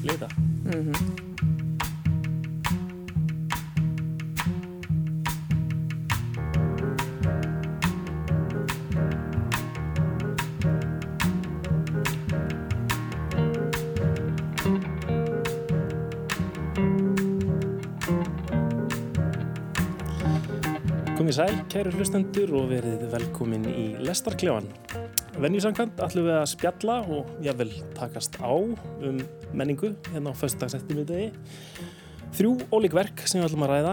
til þetta. Mm -hmm. Komið sæl, kæru hlustendur og verið velkomin í Lestarklefan. Venjusangkvæmt ætlum við að spjalla og jável takast á um menningu hérna á föstudagsættum í degi. Þrjú ólík verk sem við ætlum að ræða.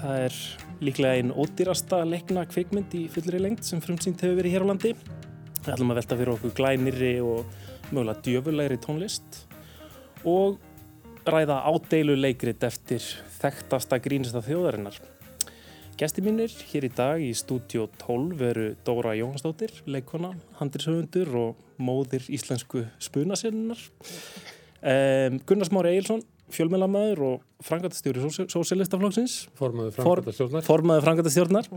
Það er líklega einn ódýrasta leikna kvikmynd í fullri lengt sem frumsýnt hefur verið hér á landi. Við ætlum að velta fyrir okkur glænirri og mögulega djöfulegri tónlist og ræða ádeilu leikrit eftir þekktasta grínista þjóðarinnar. Gæsti mínir hér í dag í stúdjó 12 veru Dóra Jóhansdóttir, leikona, handrisöfundur og móðir íslensku spunasinnar. Um, Gunnar Smári Egilson, fjölmjölamæður og frangatastjóri Sósilistaflokksins. Formaður frangatastjórnar. Formaður frangatastjórnar.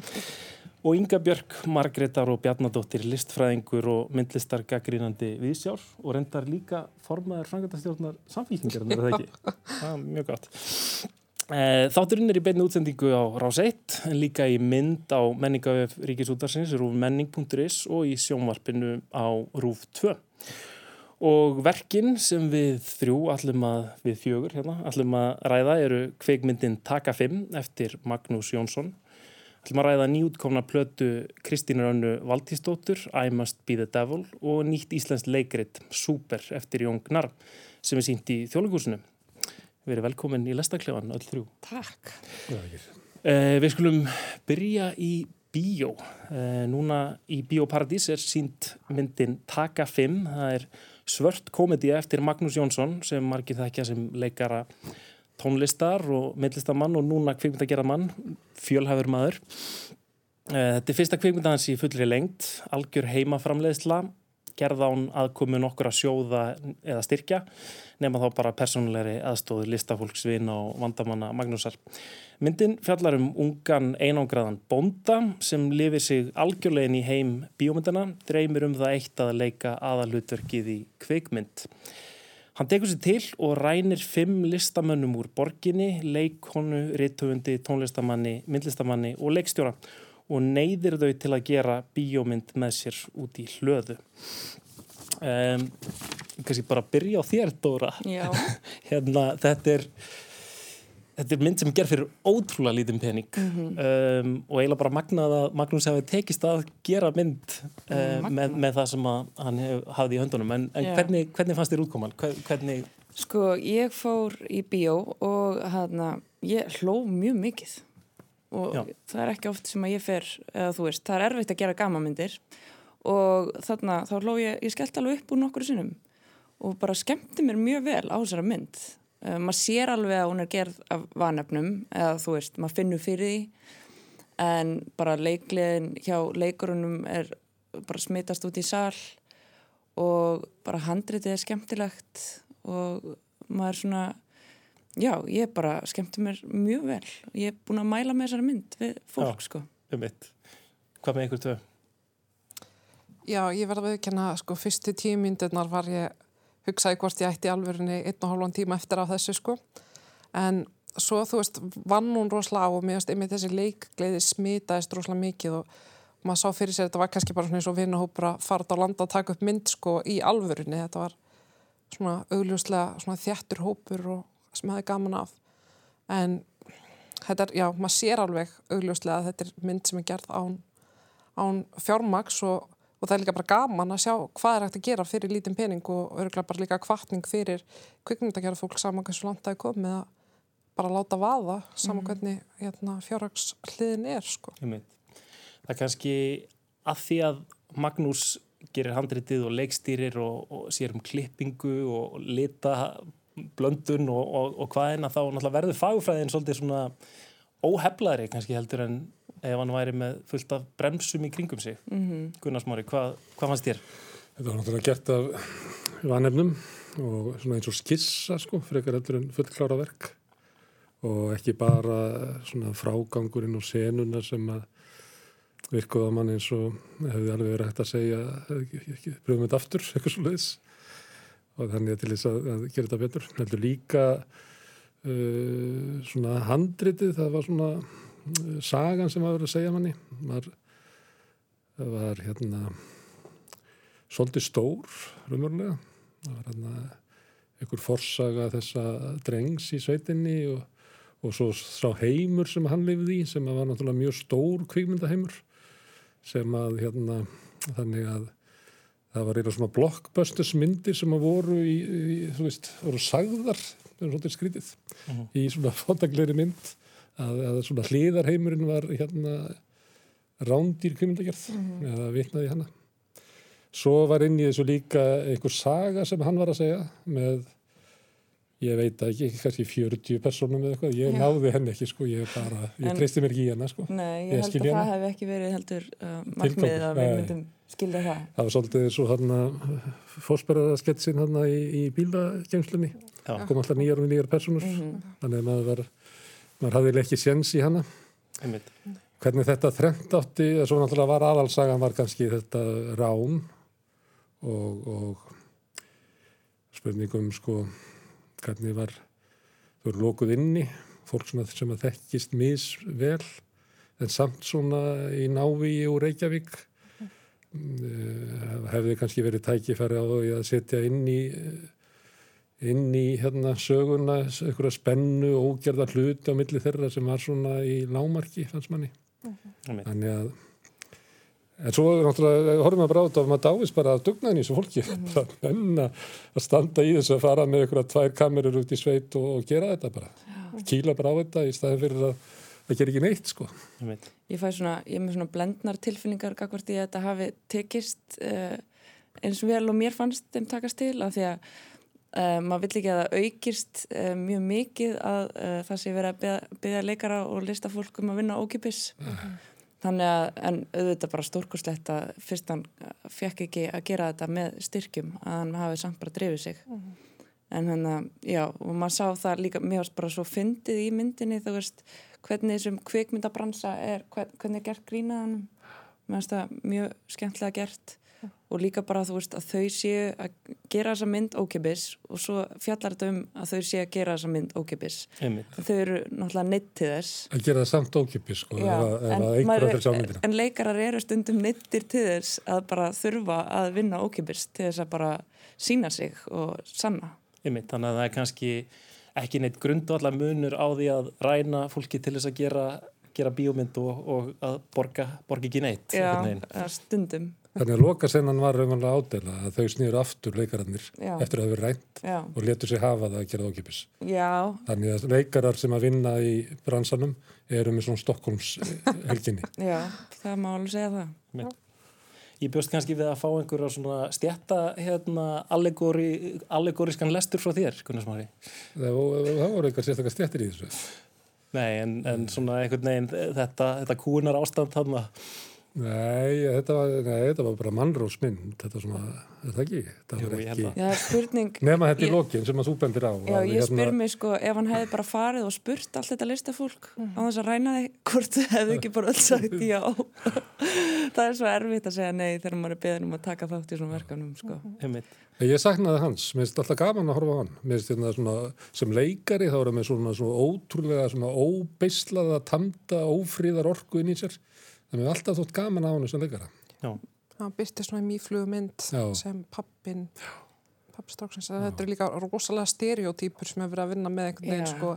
Og Inga Björk, Margreðar og Bjarnadóttir, listfræðingur og myndlistargaggrínandi viðsjár og reyndar líka formaður frangatastjórnar samfélkingar, er það ekki? Það er mjög gott. Eh, þátturinn er í beinu útsendingu á Rás 1 en líka í mynd á menningavef Ríkisútarsins, rúfmenning.is og í sjónvarpinu á Rúf 2 og verkin sem við þrjú, allum að við fjögur hérna, allum að ræða eru kveikmyndin Taka 5 eftir Magnús Jónsson. Allum að ræða nýjútkomna plötu Kristínur Önnu Valtísdóttur I Must Be The Devil og nýtt íslensk leikrit Super eftir Jón Gnarr sem er sínt í þjóðlegúsinu Erum velkomin í Lestaklefan, öll þrjú. Takk. Eh, við skulum byrja í bíó. Eh, núna í Bíóparadís er sínt myndin Taka 5. Það er svört komedi eftir Magnús Jónsson sem margir þekkja sem leikara tónlistar og myndlistamann og núna kvikmyndagerðamann, fjölhafur maður. Eh, þetta er fyrsta kvikmyndans í fullri lengt, algjör heimaframleiðsla gerða án aðkomu nokkur að sjóða eða styrkja nema þá bara persónulegri aðstóðu listafólksvin og vandamanna Magnúsar. Myndin fjallar um ungan einangraðan bonda sem lifir sig algjörlegin í heim bíómyndana, dreymir um það eitt að leika aðalutverkið í kveikmynd. Hann tekur sér til og rænir fimm listamönnum úr borginni, leikonu, rittöfundi, tónlistamanni, myndlistamanni og leikstjóra og neyðir þau til að gera bíómynd með sér út í hlöðu. Um, kannski bara byrja á þér Dóra. Hérna, þetta er þetta er mynd sem ger fyrir ótrúlega lítið pening. Mm -hmm. um, og eiginlega bara magnað að Magnús hefði tekist að gera mynd um, með, með það sem hann hef, hafði í höndunum. En, en hvernig, hvernig fannst þér útkoman? Hvernig... Sko ég fór í bíó og hana, ég hló mjög mikið og Já. það er ekki oft sem að ég fer eða þú veist, það er erfitt að gera gamamindir og þarna þá hló ég, ég skellt alveg upp úr nokkru sinnum og bara skemmti mér mjög vel á þessara mynd. Uh, maður sér alveg að hún er gerð af vanefnum eða þú veist, maður finnur fyrir því. En bara leikliðin hjá leikurunum er bara smitast út í sall og bara handritið er skemmtilegt og maður svona já, ég bara skemmti mér mjög vel ég er búin að mæla með þessari mynd við fólk já, sko um Hvað með einhver tvö? Já, ég verði að viðkjanna, sko, fyrstu tímyndirnar var ég hugsaði hvort ég ætti alverðinni einn og hálfan tíma eftir af þessu, sko. En svo, þú veist, vann hún rosalega á og mér veist, einmitt þessi leikgleiði smitaðist rosalega mikið og maður sá fyrir sér, þetta var kannski bara svona eins og vinnahópur að fara á landa að taka upp mynd, sko, í alverðinni. Þetta var svona augljóslega svona þjættur hópur og sem hefði gaman af. En þetta er, já, maður sér alveg augljóslega að þetta er mynd sem er gerð án, án fjármaks og og það er líka bara gaman að sjá hvað er hægt að gera fyrir lítinn pening og örgulega bara líka kvartning fyrir kvikmyndagjara fólk saman hversu langt það er komið að bara láta vaða saman mm. hvernig hérna, fjárhagsliðin er sko. Það er kannski að því að Magnús gerir handritið og leikstýrir og, og sér um klippingu og lita blöndun og, og, og hvað en að þá verður fagfræðin svolítið svona óheflaðri kannski heldur en ef hann væri með fullt af bremsum í kringum sig mm -hmm. Gunnarsmári, hvað, hvað fannst þér? Þetta var náttúrulega gert af vanefnum og svona eins og skissa sko, frekar heldur en fullklára verk og ekki bara svona frágangurinn og senuna sem að virkuða mann eins og hefði alveg verið hægt að segja pröfum þetta aftur, eitthvað svo leiðis og þannig til þess að, að gera þetta betur. Heldur líka uh, svona handritið, það var svona uh, sagan sem var að segja manni. Var, var hérna svolítið stór, raunverulega. Það var hérna einhver forsaga þessa drengs í sveitinni og, og svo sá heimur sem hann lifði í sem var náttúrulega mjög stór kvikmyndaheimur sem að hérna þannig að það var eina svona blockbusters myndir sem að voru í, í þú veist, voru sagðar svolítið skrítið uh -huh. í svona fótagleiri mynd að, að svona hliðarheimurinn var hérna rándýr kvikmyndagerð uh -huh. eða vitnaði hana Svo var inn í þessu líka einhver saga sem hann var að segja með, ég veit ekki, kannski 40 personum eða eitthvað. Ég Já. náði henni ekki sko, ég bara, ég treysti mér ekki í hennar sko. Nei, ég, ég held að það hef ekki verið heldur uh, markmiðið að við myndum skilja það. Það var svolítið svo hann að fórsperraðasketsin hann í, í bílagemslunni. Það kom alltaf nýjar og nýjar personur, mm -hmm. þannig að maður var, maður hafði ekki séns í hanna. Einmitt. Hvernig þetta þrengt átti, svo náttúrulega var aðalsagan var kannski þetta rán og, og spurningum sko hvernig var þau eru lókuð inni fólk sem að, sem að þekkist misvel en samt svona í Návíi og Reykjavík mm. Hefði kannski verið tækifæri á því að setja inn í inn í hérna söguna einhverja spennu og ógerða hluti á milli þeirra sem var svona í lámarki fannst manni uh -huh. þannig að En svo horfum við bara á þetta og maður dáist bara að dugnaðin í þessu fólki mm. bara enna að standa í þessu að fara með að tvær kamerur út í sveit og, og gera þetta bara. Já. Kíla bara á þetta í staðin fyrir að það ger ekki neitt sko. Ég fæ svona, ég er með svona blendnar tilfinningar í að þetta hafi tekist uh, eins og vel og mér fannst þeim takast til af því að uh, maður vill ekki að það aukist uh, mjög mikið að það sé verið að byggja leikara og lista fólk um að vinna ókipis. -hmm. Þannig að, en auðvitað bara stórkuslegt að fyrst hann fekk ekki að gera þetta með styrkjum, að hann hafi samt bara drifið sig. Mm -hmm. En hann að, já, og maður sá það líka, mér varst bara svo fyndið í myndinni, þú veist, hvernig þessum kvikmyndabransa er, hvernig er gert grínaðanum. Mér finnst það mjög skemmtilega gert. Og líka bara þú veist að þau séu að gera þessa mynd ókipis og svo fjallar þetta um að þau séu að gera þessa mynd ókipis þau eru náttúrulega neitt til þess. Að gera það samt ókipis sko, Já, en, en leikarar eru stundum neittir til þess að bara þurfa að vinna ókipis til þess að bara sína sig og sanna Einmitt, þannig að það er kannski ekki neitt grundvallar munur á því að ræna fólki til þess að gera, gera bíómynd og, og að borga, borga ekki neitt Já, stundum Þannig að lokasennan var raunverulega ádela að þau snýður aftur leikarannir Já. eftir að það verið rænt Já. og letur sig hafa það að gera ókipis. Já. Þannig að leikarar sem að vinna í bransanum eru með svona Stokkólms helginni. Já, það má alveg segja það. Ég bjóst kannski við að fá einhverja svona stjætta hérna, allegóri, allegóriskan lestur frá þér, Gunnar Smári. Það, það voru eitthvað sérstaklega stjættir í þessu. Nei, en, en svona einhvern veginn þetta, þetta kúnar ástand þarna Nei þetta, var, nei, þetta var bara mannrósmynd, þetta er svona, er það ekki? Það Jú, ekki... Já, spurning... Nefna þetta í lokin sem að þú bendir á. Já, ég hérna... spyr mér sko, ef hann hefði bara farið og spurt allt þetta listafólk mm. á þess að ræna þig, hvort hefði ekki bara öll sagt já. það er svo erfitt að segja nei þegar maður er beðin um að taka þátt í svona verkanum, sko. Mm. Ég saknaði hans, mér finnst alltaf gaman að horfa á hann. Mér finnst þetta svona, sem leikari þá er það með svona, svona ótrúlega, svona óbeislaða, tamda, ófríðar orku inn í sér Það er alltaf þótt gaman á hann sem leikara. Já. Það byrti svona í mýflugmynd sem pappin, pappstráksins. Þetta er líka rosalega stereotýpur sem hefur verið að vinna með einhvern veginn sko,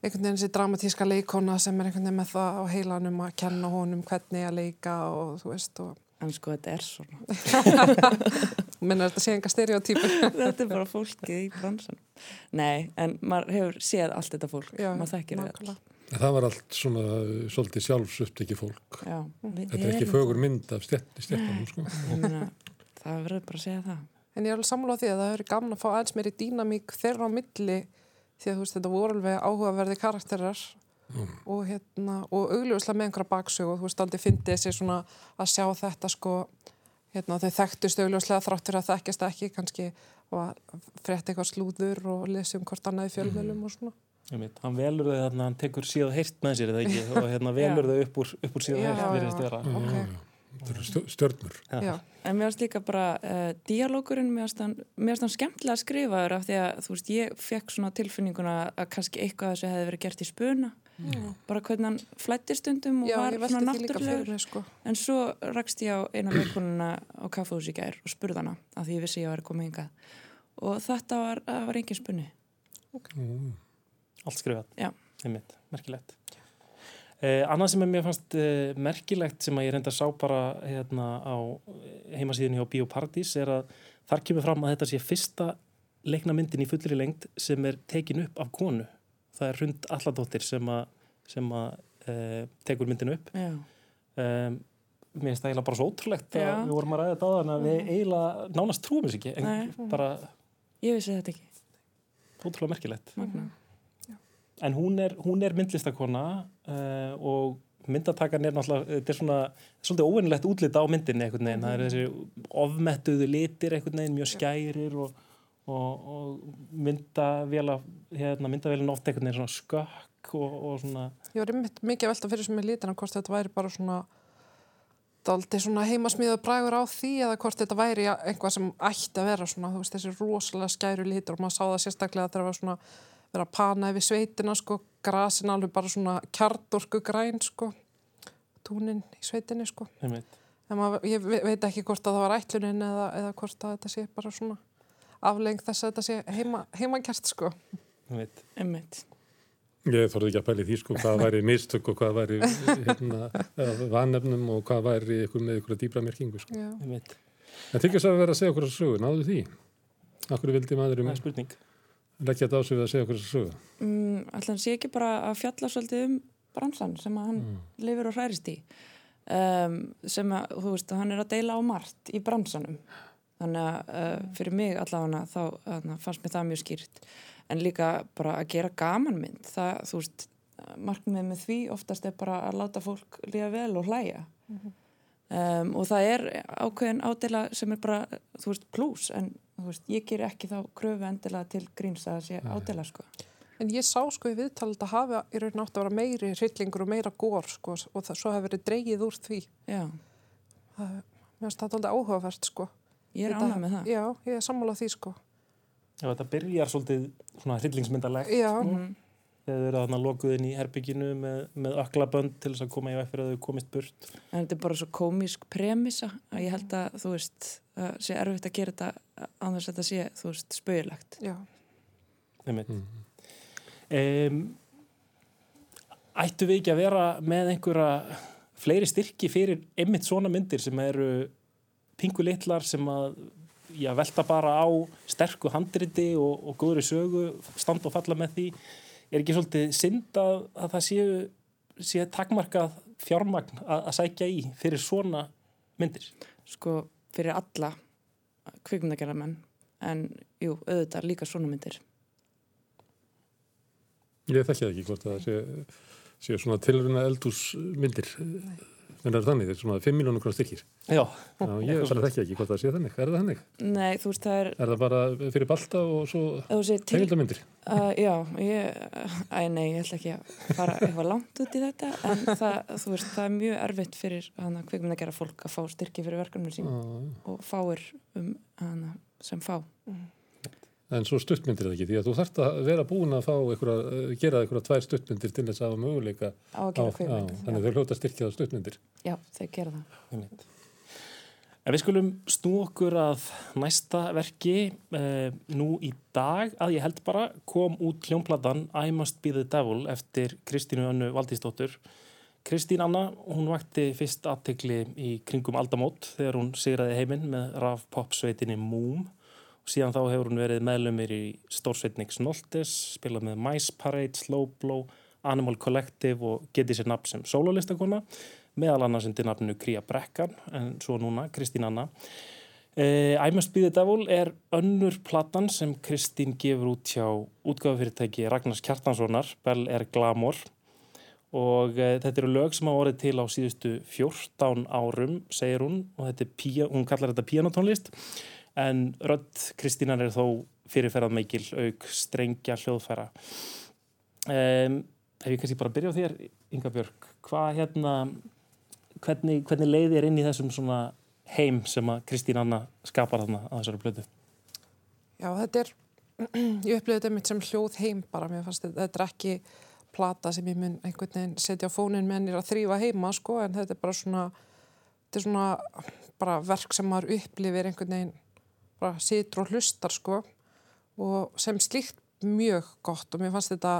einhvern veginn þessi dramatíska leikona sem er einhvern veginn með það á heilanum að kenna honum hvernig að leika og þú veist og En sko þetta er svona. Menn er þetta sé enga stereotýpur? þetta er bara fólkið í bransan. Nei, en maður hefur séð allt þetta fólk. Já, maður þekkir þetta. Það var allt svona svolítið sjálfsöpt ekki fólk. Já, Þetta er ekki fögur mynd af stjættanum sko. Það verður bara að segja það. En ég er alveg samlað því að það hefur gaman að fá aðeins meiri dýnamík þeirra á milli því að veist, þetta voru alveg áhugaverði karakterar mm. og, hérna, og augljóslega með einhverja baksög og þú veist aldrei fyndið þessi svona að sjá þetta sko hérna, þau þekktust augljóslega þráttur að þekkjast ekki kannski og frétti eitthvað slúður og lesum hvort annað í fjölmjölum mm. og svona. Hann velur þau þannig að hann tekur síðan heirt með sér eða ekki og hérna velur þau upp úr, upp úr síðan heirt okay. Þetta eru stjörnur. Já. En mér finnst líka bara uh, dialókurinn, mér finnst hann, mér finnst hann skemmtilega skrifaður af því að þú veist, ég fekk svona tilfinninguna að kannski eitthvað þessu hefði verið gert í spuna. Bara hvernig hann flætti stundum og Já, var svona náttúrulegur. sko. En svo rakst ég á eina leikonuna á kaffahús í gær og spurði hana af því ég vissi ég var að koma hingað. Og þetta var, það var engin spunni. Allt skrifað. Einmitt, merkilegt. Eh, annað sem mér fannst eh, merkilegt sem að ég reynda að sá bara hérna á heimasíðunni á Bíóparadís er að þar kemur fram að þetta sé fyrsta leikna myndin í fullri lengt sem er tekin upp af konu. Það er Hrund Alladóttir sem að, sem að eh, tekur myndin upp. Um, mér finnst það eiginlega bara svo ótrúlegt að Já. við vorum að ræða þetta á þannig að við eiginlega nánast trúum þess ekki en Nei. bara Ég vissi þetta ekki. ótrúlega merkilegt. Magna. En hún er, hún er myndlistakona uh, og myndatakan er náttúrulega, þetta er svona svolítið óvinnilegt útlit á myndinni einhvern veginn, það eru þessi ofmettuðu litir einhvern veginn, mjög skærir og, og, og myndavela, hérna, myndavélin oft einhvern veginn svona skökk og, og svona, Ég var einmitt mikið að velta fyrir sem er litina hvort þetta væri bara svona daldi svona heimasmíða bragur á því eða hvort þetta væri einhvað sem ætti að vera svona, þú veist, þessi rosalega skæru litur og maður sá það sérstaklega þegar það var svona vera að pana yfir sveitina sko, grasin alveg bara svona kjartorku græn sko, túnin í sveitinni sko. maður, ég ve- veit ekki hvort að það var ætlunin eða, eða hvort að þetta sé bara svona afleng þess að þetta sé heima, heimakert sko. einmitt. Einmitt. Ég þorði ekki að pæli því sko hvað væri mistök og hvað væri hérna, vanefnum og hvað væri ykkur með ykkur dýbra merkingu sko. Já. einmitt. En þess að vera að segja okkur að sögu, náðu því? Akkur vildi maður um Það er spurning. Leggja þetta á sig við að segja okkur að sögu? Mm, ætla hann sé ekki bara að fjalla svolítið um bransan sem að hann lifir og hrærist í. Um, sem að, þú veist, hann er að deila á margt í bransanum. Þannig að uh, fyrir mig allavega þá þarna, fannst mér það mjög skýrt. En líka bara að gera gamanmynd það, þú veist, markmið með því oftast er bara að láta fólk líða vel og hlæja um, og það er ákveðin ádela sem er bara, þú veist, pluss en þú veist, ég ger ekki þá kröfu endilega til gríns að það sé ádela sko En ég sá sko í viðtal að hafa í raun átt að vera meiri hryllingur og meira gór sko og það, svo hefur verið dreigið úr því. Já, Það, mér finnst þetta alveg áhugavert sko. ég er ánað með það. Já, ég er sammálað því sko. Já, þetta byrjar svolítið svona hryllingsmyndalegt. Já, Mm. Þegar þau eru þarna lokuð inn í herbygginu með, með öklabönd til þess að koma í veg fyrir að þau komist burt. En þetta er bara svo komísk premissa að ég held að, þú veist, það sé erfitt að gera þetta án þess að þetta sé, þú veist, spauðilegt. já. Einmitt. Um, ættu við ekki að vera með einhverja fleiri styrki fyrir einmitt svona myndir sem eru pingu litlar sem að já, velta bara á sterku handriti og, og góðri sögu, standa og falla með því. Er ekki svolítið synd að, að það séu, séu takmarkað fjármagn að, að sækja í fyrir svona myndir? Sko, fyrir alla kvikmyndagerðamenn, en jú, auðvitað líka svona myndir. Ég þekki það ekki hvort það sé, sé svona tilruna eldúsmyndir. En það er þannig, þetta er svona 5 miljónur krónar styrkir. Já, Já, ég bara þekki ekki hvort það sé þannig. Er það þannig? Nei, þú veist, það er, Er það bara fyrir balta og svo segir til, heimildamindir? uh, já, ég, æ, nei, ég ætla ekki að fara eitthvað langt út í þetta, en það, þú veist, það er mjög erfitt fyrir hana kvikmyndagerða fólk að fá styrki fyrir verkefnum sín og fáir um hana sem fá. En svo stuttmyndir er það ekki, því að þú þarft að vera búin að fá einhverja, gera einhverja tvær stuttmyndir til þess að hafa möguleika Á að gera já, kvikmynd. þannig þau hljóta styrkja á stuttmyndir. Já, þau gera það. En við skulum snú okkur að næsta verki. Eh, nú í dag, að ég held bara, kom út hljómplatan I Must Be The Devil eftir Kristínu Önnu Valdísdóttur. Kristín Anna, hún vakti fyrst aðtekli í kringum aldamót þegar hún sigraði heiminn með raf pop sveitinni Moom. Og síðan þá hefur hún verið meðlumir í Stórsveitnik Snoltes, spilað með Mice Parade, Slow Blow, Animal Collective og getið sér nafn sem sólálistakona meðal annars undir nafninu Kría Brekkan en svo núna Kristín Anna. Eh, I Must Be The Devil er önnur platan sem Kristín gefur út hjá útgáðufyrirtæki Ragnars Kjartanssonar, Bell er Glamour og eh, þetta eru lög sem hafa orðið til á síðustu 14 árum, segir hún og þetta er hún kallar þetta pianotónlist en rödd Kristínar er þó fyrirferðað meikil auk strengja hljóðfæra. Um, ef ég kannski bara byrja á þér, Inga Björk, hvað hérna, hvernig, hvernig leiði er inn í þessum svona heim sem að Kristín Anna skapar þarna á þessari blödu? Já, þetta er, ég upplifði þetta mitt sem hljóð heim bara, mér fannst þetta, þetta er ekki plata sem ég mun einhvern veginn setja á fónin mennir að þrýfa heima, sko, en þetta er bara svona, þetta er svona bara verk sem maður upplifir einhvern veginn, bara situr og hlustar, sko, og sem slíkt mjög gott og mér fannst þetta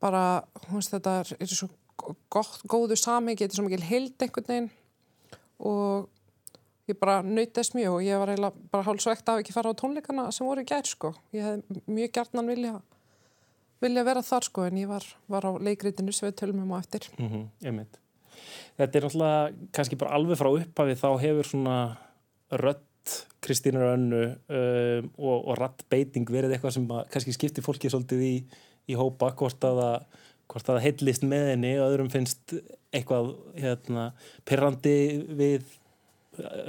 bara, hún veist þetta er, svo gott, góðu sami, getur svo mikil heild einhvern veginn og ég bara nautist mjög og ég var eiginlega bara hálfsvegt af ekki fara á tónleikana sem voru í gær sko. Ég hef mjög gærtnan vilja, vilja vera þar sko en ég var, var á leikritinu sem við tölum um á eftir. Mm -hmm, Þetta er náttúrulega kannski bara alveg frá upphafi þá hefur svona rött Kristínur Önnu um, og, og rattbeiting verið eitthvað sem kannski skiptir fólki svolítið í, í hópa hvort að það að heillist með henni og öðrum finnst eitthvað hérna, perrandi við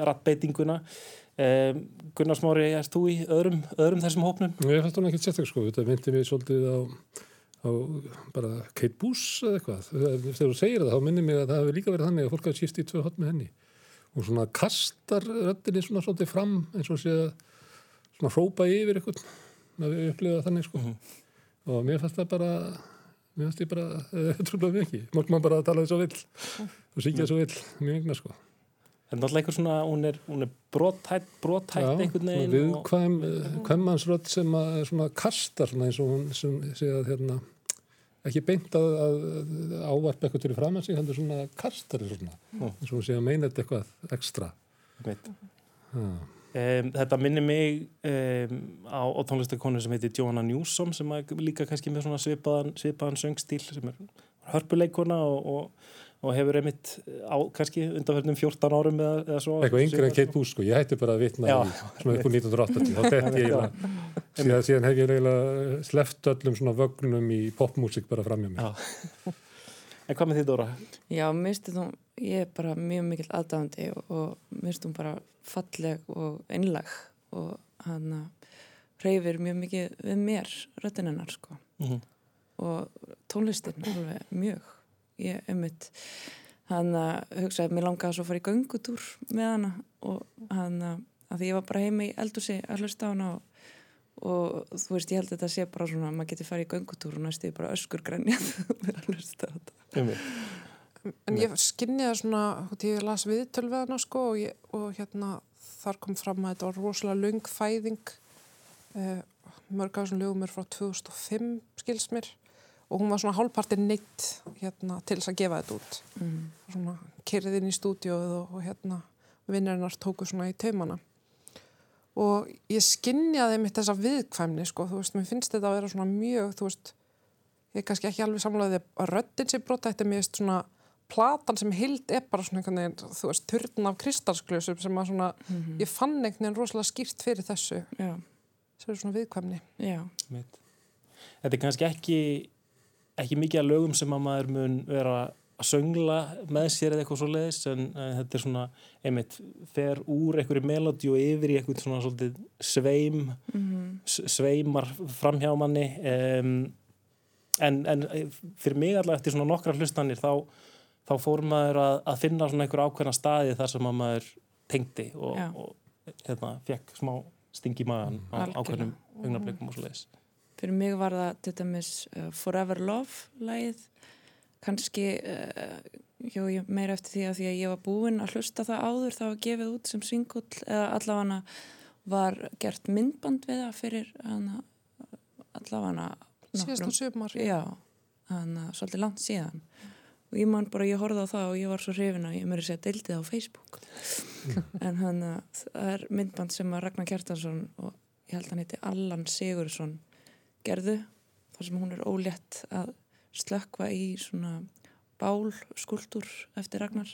rattbeitinguna. Um, Gunnar Smári, erst þú í öðrum, öðrum þessum hópnum? Ég fælt hún ekkert sérstaklega sko, þetta myndi mér svolítið á, bara Kate Boos eða eitthvað, þegar þú segir það þá minnir mér að það hefur líka verið þannig að fólk hafi síst í tvö hot með henni og svona kastar röttinni svona svolítið fram eins og sé að svona hrópa yfir eitthvað að við upplifa þannig sko mm -hmm. og mér fannst það bara mér fannst ég bara, trúblaði mikið mörg maður bara að tala því svo vill og síkja svo vill, mjög egnar sko En náttúrulega eitthvað svona, hún er, er brotthætt, brotthætt einhvern veginn. Já, viðkvæm, hvemmansrödd sem að svona kastar svona eins og hún sem sé að hérna, ekki beint að, að ávarpa eitthvað til fram að sig, hann er svona kastar svona, eins og hún sé að meina þetta eitthvað ekstra. Um, þetta minnir mig um, á, á tónlistakonu sem heitir Johanna Newsom sem líka kannski með svona svipaðan, svipaðan söngstíl sem er hörpuleikona og, og og hefur einmitt á kannski undanverðnum 14 árum eða, eða svo. Eitthvað yngre en Kate Boos sko, ég hætti bara að vitna í svona upp úr 1980, þá þetta ég síðan, síðan hef ég eiginlega sleft öllum svona vögnum í popmusik bara fram hjá mér. En hvað með því Dóra? Já, mér þú, ég er bara mjög mikill aðdáðandi og, og mér finnst hún bara falleg og einlag og hann reyfir mjög mikið við mér röttinennar sko mm -hmm. og tónlistin alveg mjög ég ummitt hann að hugsa að mér langaði að svo fara í göngutúr með hana. Og hann að því ég var bara heima í eldursi að hlusta á hana og, og þú veist ég held að þetta sé bara svona að maður geti farið í göngutúr og næstu bara öskur grænjað með að hlusta á þetta. En ég skinniði svona ég las viðtöl við hana sko og, ég, og hérna þar kom fram að þetta var rosalega lung fæðing eh, mörg af þessum lögum er frá 2005 skilsmir og hún var svona hálfpartir neitt hérna, til þess að gefa þetta út. Mm. svona kerið inn í stúdíóið og, og hérna vinnarinnar tóku svona í taumana. Og ég skinnjaði mitt þessa viðkvæmni sko, þú veist, mér finnst þetta að vera svona mjög, þú veist ég er kannski ekki alveg samlaðið að röddinn sé brota þetta mér veist svona platan sem hild er bara svona einhvern veginn, þú veist, turn af kristalsklösum sem að svona, mm -hmm. ég fann einhvern veginn rosalega skýrt fyrir þessu. Sem er svona viðkvæmni. Já. Þetta er kannski ekki ekki mikið að lögum sem að maður mun vera að söngla með sér eða eitthvað svo leiðis en þetta er svona einmitt fer úr einhverju melodi og yfir í eitthvað svona svolítið sveim mm -hmm. sveimar framhjá manni um, en, en fyrir mig allavega eftir svona nokkra hlustanir þá, þá fór maður að, að finna svona einhver ákveðna staði þar sem að maður tengdi og, og hérna, fekk smá stingi maðan á ákveðnum augnablikum og svo leiðis Fyrir mig var það til dæmis uh, Forever Love lægið kannski uh, hjó ég meira eftir því að því að ég var búinn að hlusta það áður það var gefið út sem singull eða allavega var gert myndband við það fyrir hana, allavega síðast á sögumar já, hana, svolítið langt síðan. Og ég man bara, ég horfði á það og ég var svo hrifin að ég mér er sér deildið á Facebook. En hann, það er myndband sem að Ragnar Kjartansson og ég held að hann heiti Allan Sigursson gerðu þar sem hún er ólétt að slökva í svona bálskuldur eftir Ragnar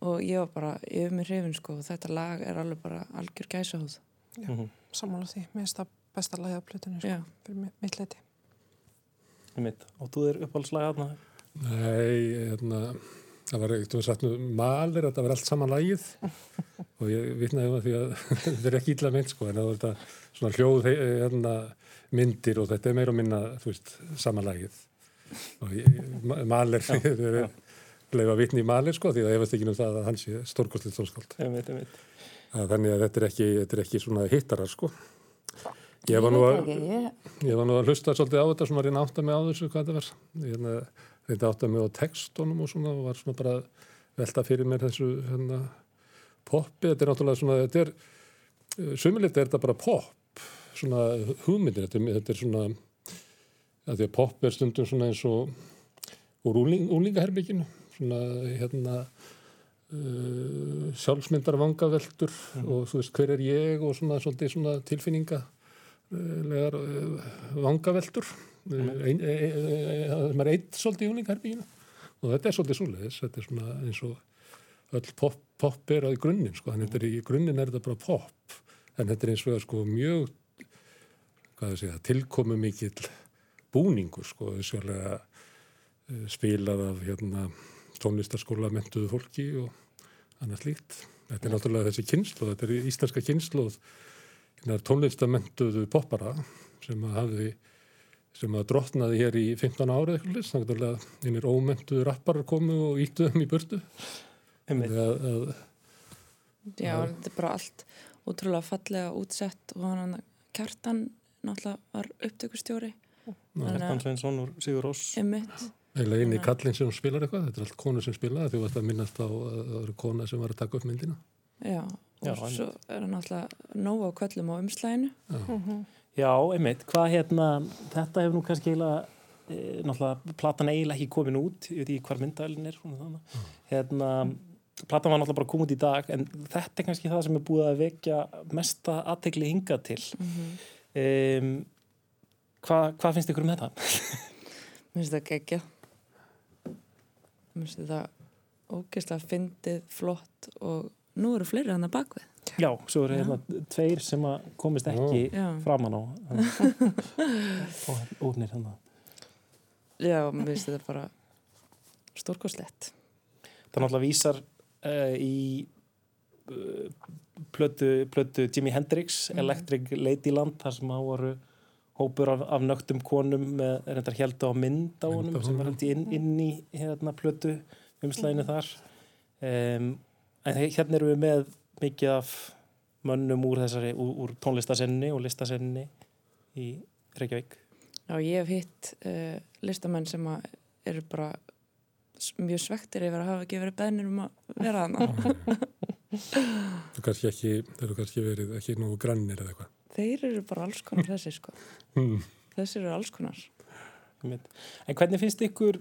og ég var bara yfir mig hrifin sko og þetta lag er alveg bara algjör gæsahúð Já, mm -hmm. samála því, mér finnst það besta lagi af plötunni sko, fyrir mitt leiti mitt. Og þú er uppáhaldslega aðna? Nei, hérna það var eitthvað satt nú malir að það var allt saman lagið og ég vitnaði um það því að þetta er ekki illa mynd sko en það var þetta svona hljóð hérna myndir og þetta er meira og minna, þú veist, samanlægið og maler leifa vitni í mali sko því það hefast ekki um það að hans er stórkostlið tónskáld. Þannig að þetta er ekki, þetta er ekki svona hittarar sko. Ég var nú að, Ég, ég var nú að hlusta svolítið á þetta svona að reyna að átta mig á þessu hvað þetta var. Ég hérna, reyndi að átta mig á textunum og svona og var svona bara að velta fyrir mér þessu hérna, poppi. Þetta er náttúrulega svona, þetta er, sumilegt er þetta bara pop, svona hugmyndir. Þetta, er- þetta er svona, því að pop er stundum svona eins og úr úling, úlingaherbygginu, svona hérna, uh, sjálfsmyndar vangaveltur og þú veist hver er ég og svona, svolítið svona tilfinninga legar vangaveltur ein, ein, ein, það er eitt svolítið í úlingarbygginu og þetta er svolítið svoleiðis þetta er svona eins og öll pop, pop er að í grunninn sko, þannig að í grunninn er þetta bara pop. En þetta er eins og sko mjög segja, tilkomu mikill búningur sko, þessarlega spilað af hérna tónlistarskóla mentuðu fólki og annað slíkt. Þetta er náttúrulega þessi kynslu, þetta er íslenska kynslu tónlistamentuðu poppara sem að hafði sem að drotnaði hér í 15 ára eitthvað þannig að einir ómentuðu rapparar komu og íttuðum í burtu. Að, að, já, þetta er bara allt útrúlega fallega útsett og hann kjartan náttúrulega var upptökustjóri. Kjartan Sveinsson úr Sigur Rós. Emmitt. eiginlega eini kallin sem spilar eitthvað, þetta er allt konu sem spilaði því að þetta minnast á að það eru kona sem var að taka upp myndina. Já, og Já, svo er hann náttúrulega nóg á köllum á umslæðinu. Já, einmitt, hvað hérna, þetta hefur nú kannski eiginlega, e, náttúrulega, platan eiginlega ekki komin út, ég veit ekki hvar myndælinn er, svona. Hérna, platan var náttúrulega bara komin út í dag, en þetta er kannski það sem er búið að vekja mesta aðtegli hingað til. um, hvað, hvað finnst ykkur um þetta? Mér finnst það geggjað. Mér finnst þetta ógeðslega fyndið, flott og nú eru fleiri hann að bakvið. Já, svo eru hérna tveir sem að komist ekki Já. framan á og úrnir hérna. Já, mér finnst þetta bara stórkoslegt. Það náttúrulega vísar uh, í uh, plötu, plötu Jimi Hendrix, Electric Ladyland, þar sem á voru hópur af, af nögtum konum með reyndar heldu á mynd á honum á sem var held inn, inn í hérna plötu umslæðinu þar. Um, en hérna erum við með mikið af mönnum úr þessari, úr, úr tónlistasenni og listasenni í Reykjavík. Já, ég hef hitt uh, listamenn sem eru bara mjög svektir yfir að hafa ekki verið beðnir um að vera hana. Það er kannski ekki, það eru kannski verið ekki nógu grannir eða eitthvað. Þeir eru bara alls konar þessi, sko. Hmm. Þessir eru alls konar. En hvernig finnst ykkur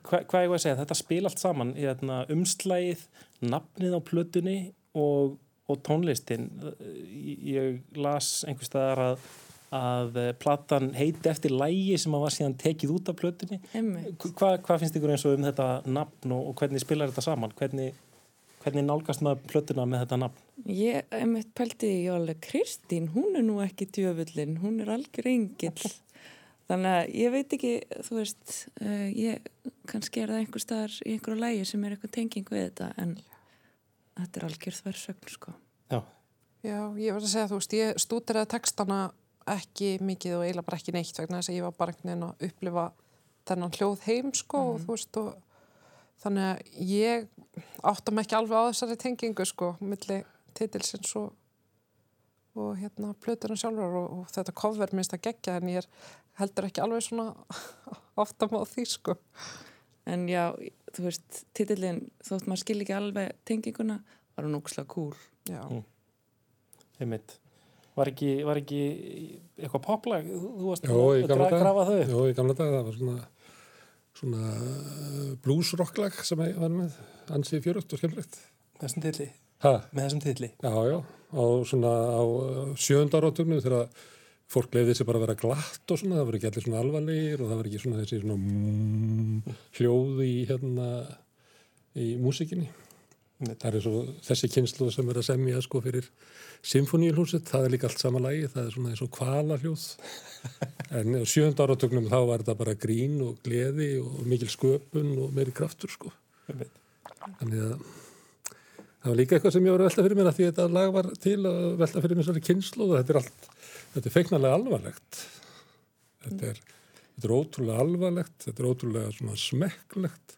hva, hvað ég var að segja, þetta spil allt saman hérna, umslægið, nafnið á plötunni og, og tónlistin ég, las einhvers staðar að, að eh, platan heiti eftir lægi sem að var síðan tekið út af plötunni Einmitt. Hva, hvað finnst ykkur eins og um þetta nafn og, og hvernig spilar þetta saman hvernig, hvernig nálgast maður plötuna með þetta nafn Ég, einmitt pælti því, ég var alveg, Kristín, hún er nú ekki djöfullin, hún er algjör engill. Þannig að ég veit ekki, þú veist, uh, ég kannski er það einhver staðar í einhverju lægi sem er eitthvað tenging við þetta, en þetta er algjör þversögn, sko. Já, Já, ég var að segja, þú veist, ég stúdiraði textana ekki mikið og eiginlega bara ekki neitt vegna þess að ég var bara einhvern veginn að upplifa þennan hljóð heim, sko, og þú veist, og þannig að ég átta mig ekki alveg á þessari tengingu, sko, milli titilsins og, og hérna plötunum sjálfur og, og þetta cover minnst að gegja en ég er heldur ekki alveg svona átta mig á því, sko. En já, þú veist, titillin, þótt maður skil ekki alveg tenginguna, var hún ókslega cool. Já, Mm. einmitt Var ekki, var ekki eitthvað poplag, þú varst Jó, að daga. grafa þau? Jó, í gamla daga það var svona, svona bluesrocklag sem ég var með, ansið fjörugt og skemmilegt. þessum titli, Ha, með þessum titli já, já, á svona á sjönda áratögnum þegar fólk leiði sér bara að vera glatt og svona, það var ekki allir svona alvarlegir og það var ekki svona þessi svona mm, hljóð í hérna í músikinni. Það er svo þessi kynslu sem er að semja sko fyrir symfóníulhúsið, það er líka allt sama lægi, það er svona eins og kvala hljóð. En á sjönda áratögnum þá var þetta bara grín og gleði og mikil sköpun og meiri kraftur sko. Þannig að það var líka eitthvað sem ég var að velta fyrir mér að því að þetta lag var til að velta fyrir mér þessari kynslu og þetta er allt, þetta er feiknarlega alvarlegt. Þetta er, þetta er ótrúlega alvarlegt, þetta er ótrúlega svona smekklegt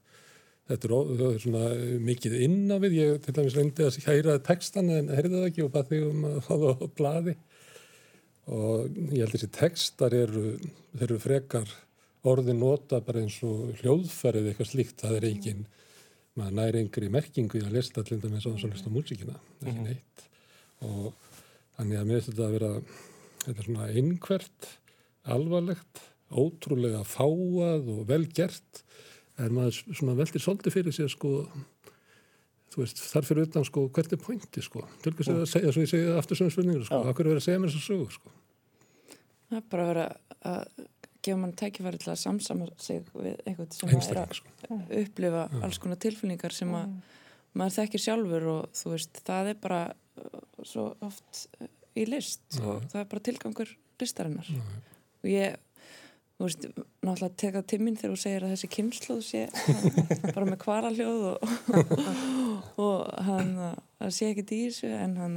þetta er, er svona mikið inn á við, ég til dæmis reyndi að hæra textan en heyrði það ekki og bað þig um að það á blaði. Og ég held þessi textar eru, þeir eru frekar orðin nota bara eins og hljóðfærið eitthvað slíkt, það er engin maður næri yngri merkingu í að lesta til dæmis á þess að lesta músíkina, ekki neitt. Og þannig að mér þetta að vera þetta er svona einhvert alvarlegt, ótrúlega fáað og vel gert en maður svona veldir svolítið fyrir sér sko þú veist, þar fyrir utan sko, hvert er pointi sko, til hvers það að segja, svo ég segi það aftur svona spurningur sko, hvað er verið að segja mér þess að sögu sko? Það er bara að vera að gefa mann tækifæri til að samsama sig við einhvern sem að er einstakling sko, að upplifa alls konar tilfinningar sem að maður þekkir sjálfur og þú veist, það er bara uh, svo oft uh, í list. Það er bara tilgangur listarinnar. Já. og ég, þú veist, náttúrulega teka til mín þegar þú segir að þessi kynnslóð sé bara með kvaraljóð og, og hann það sé ekki í þessu en hann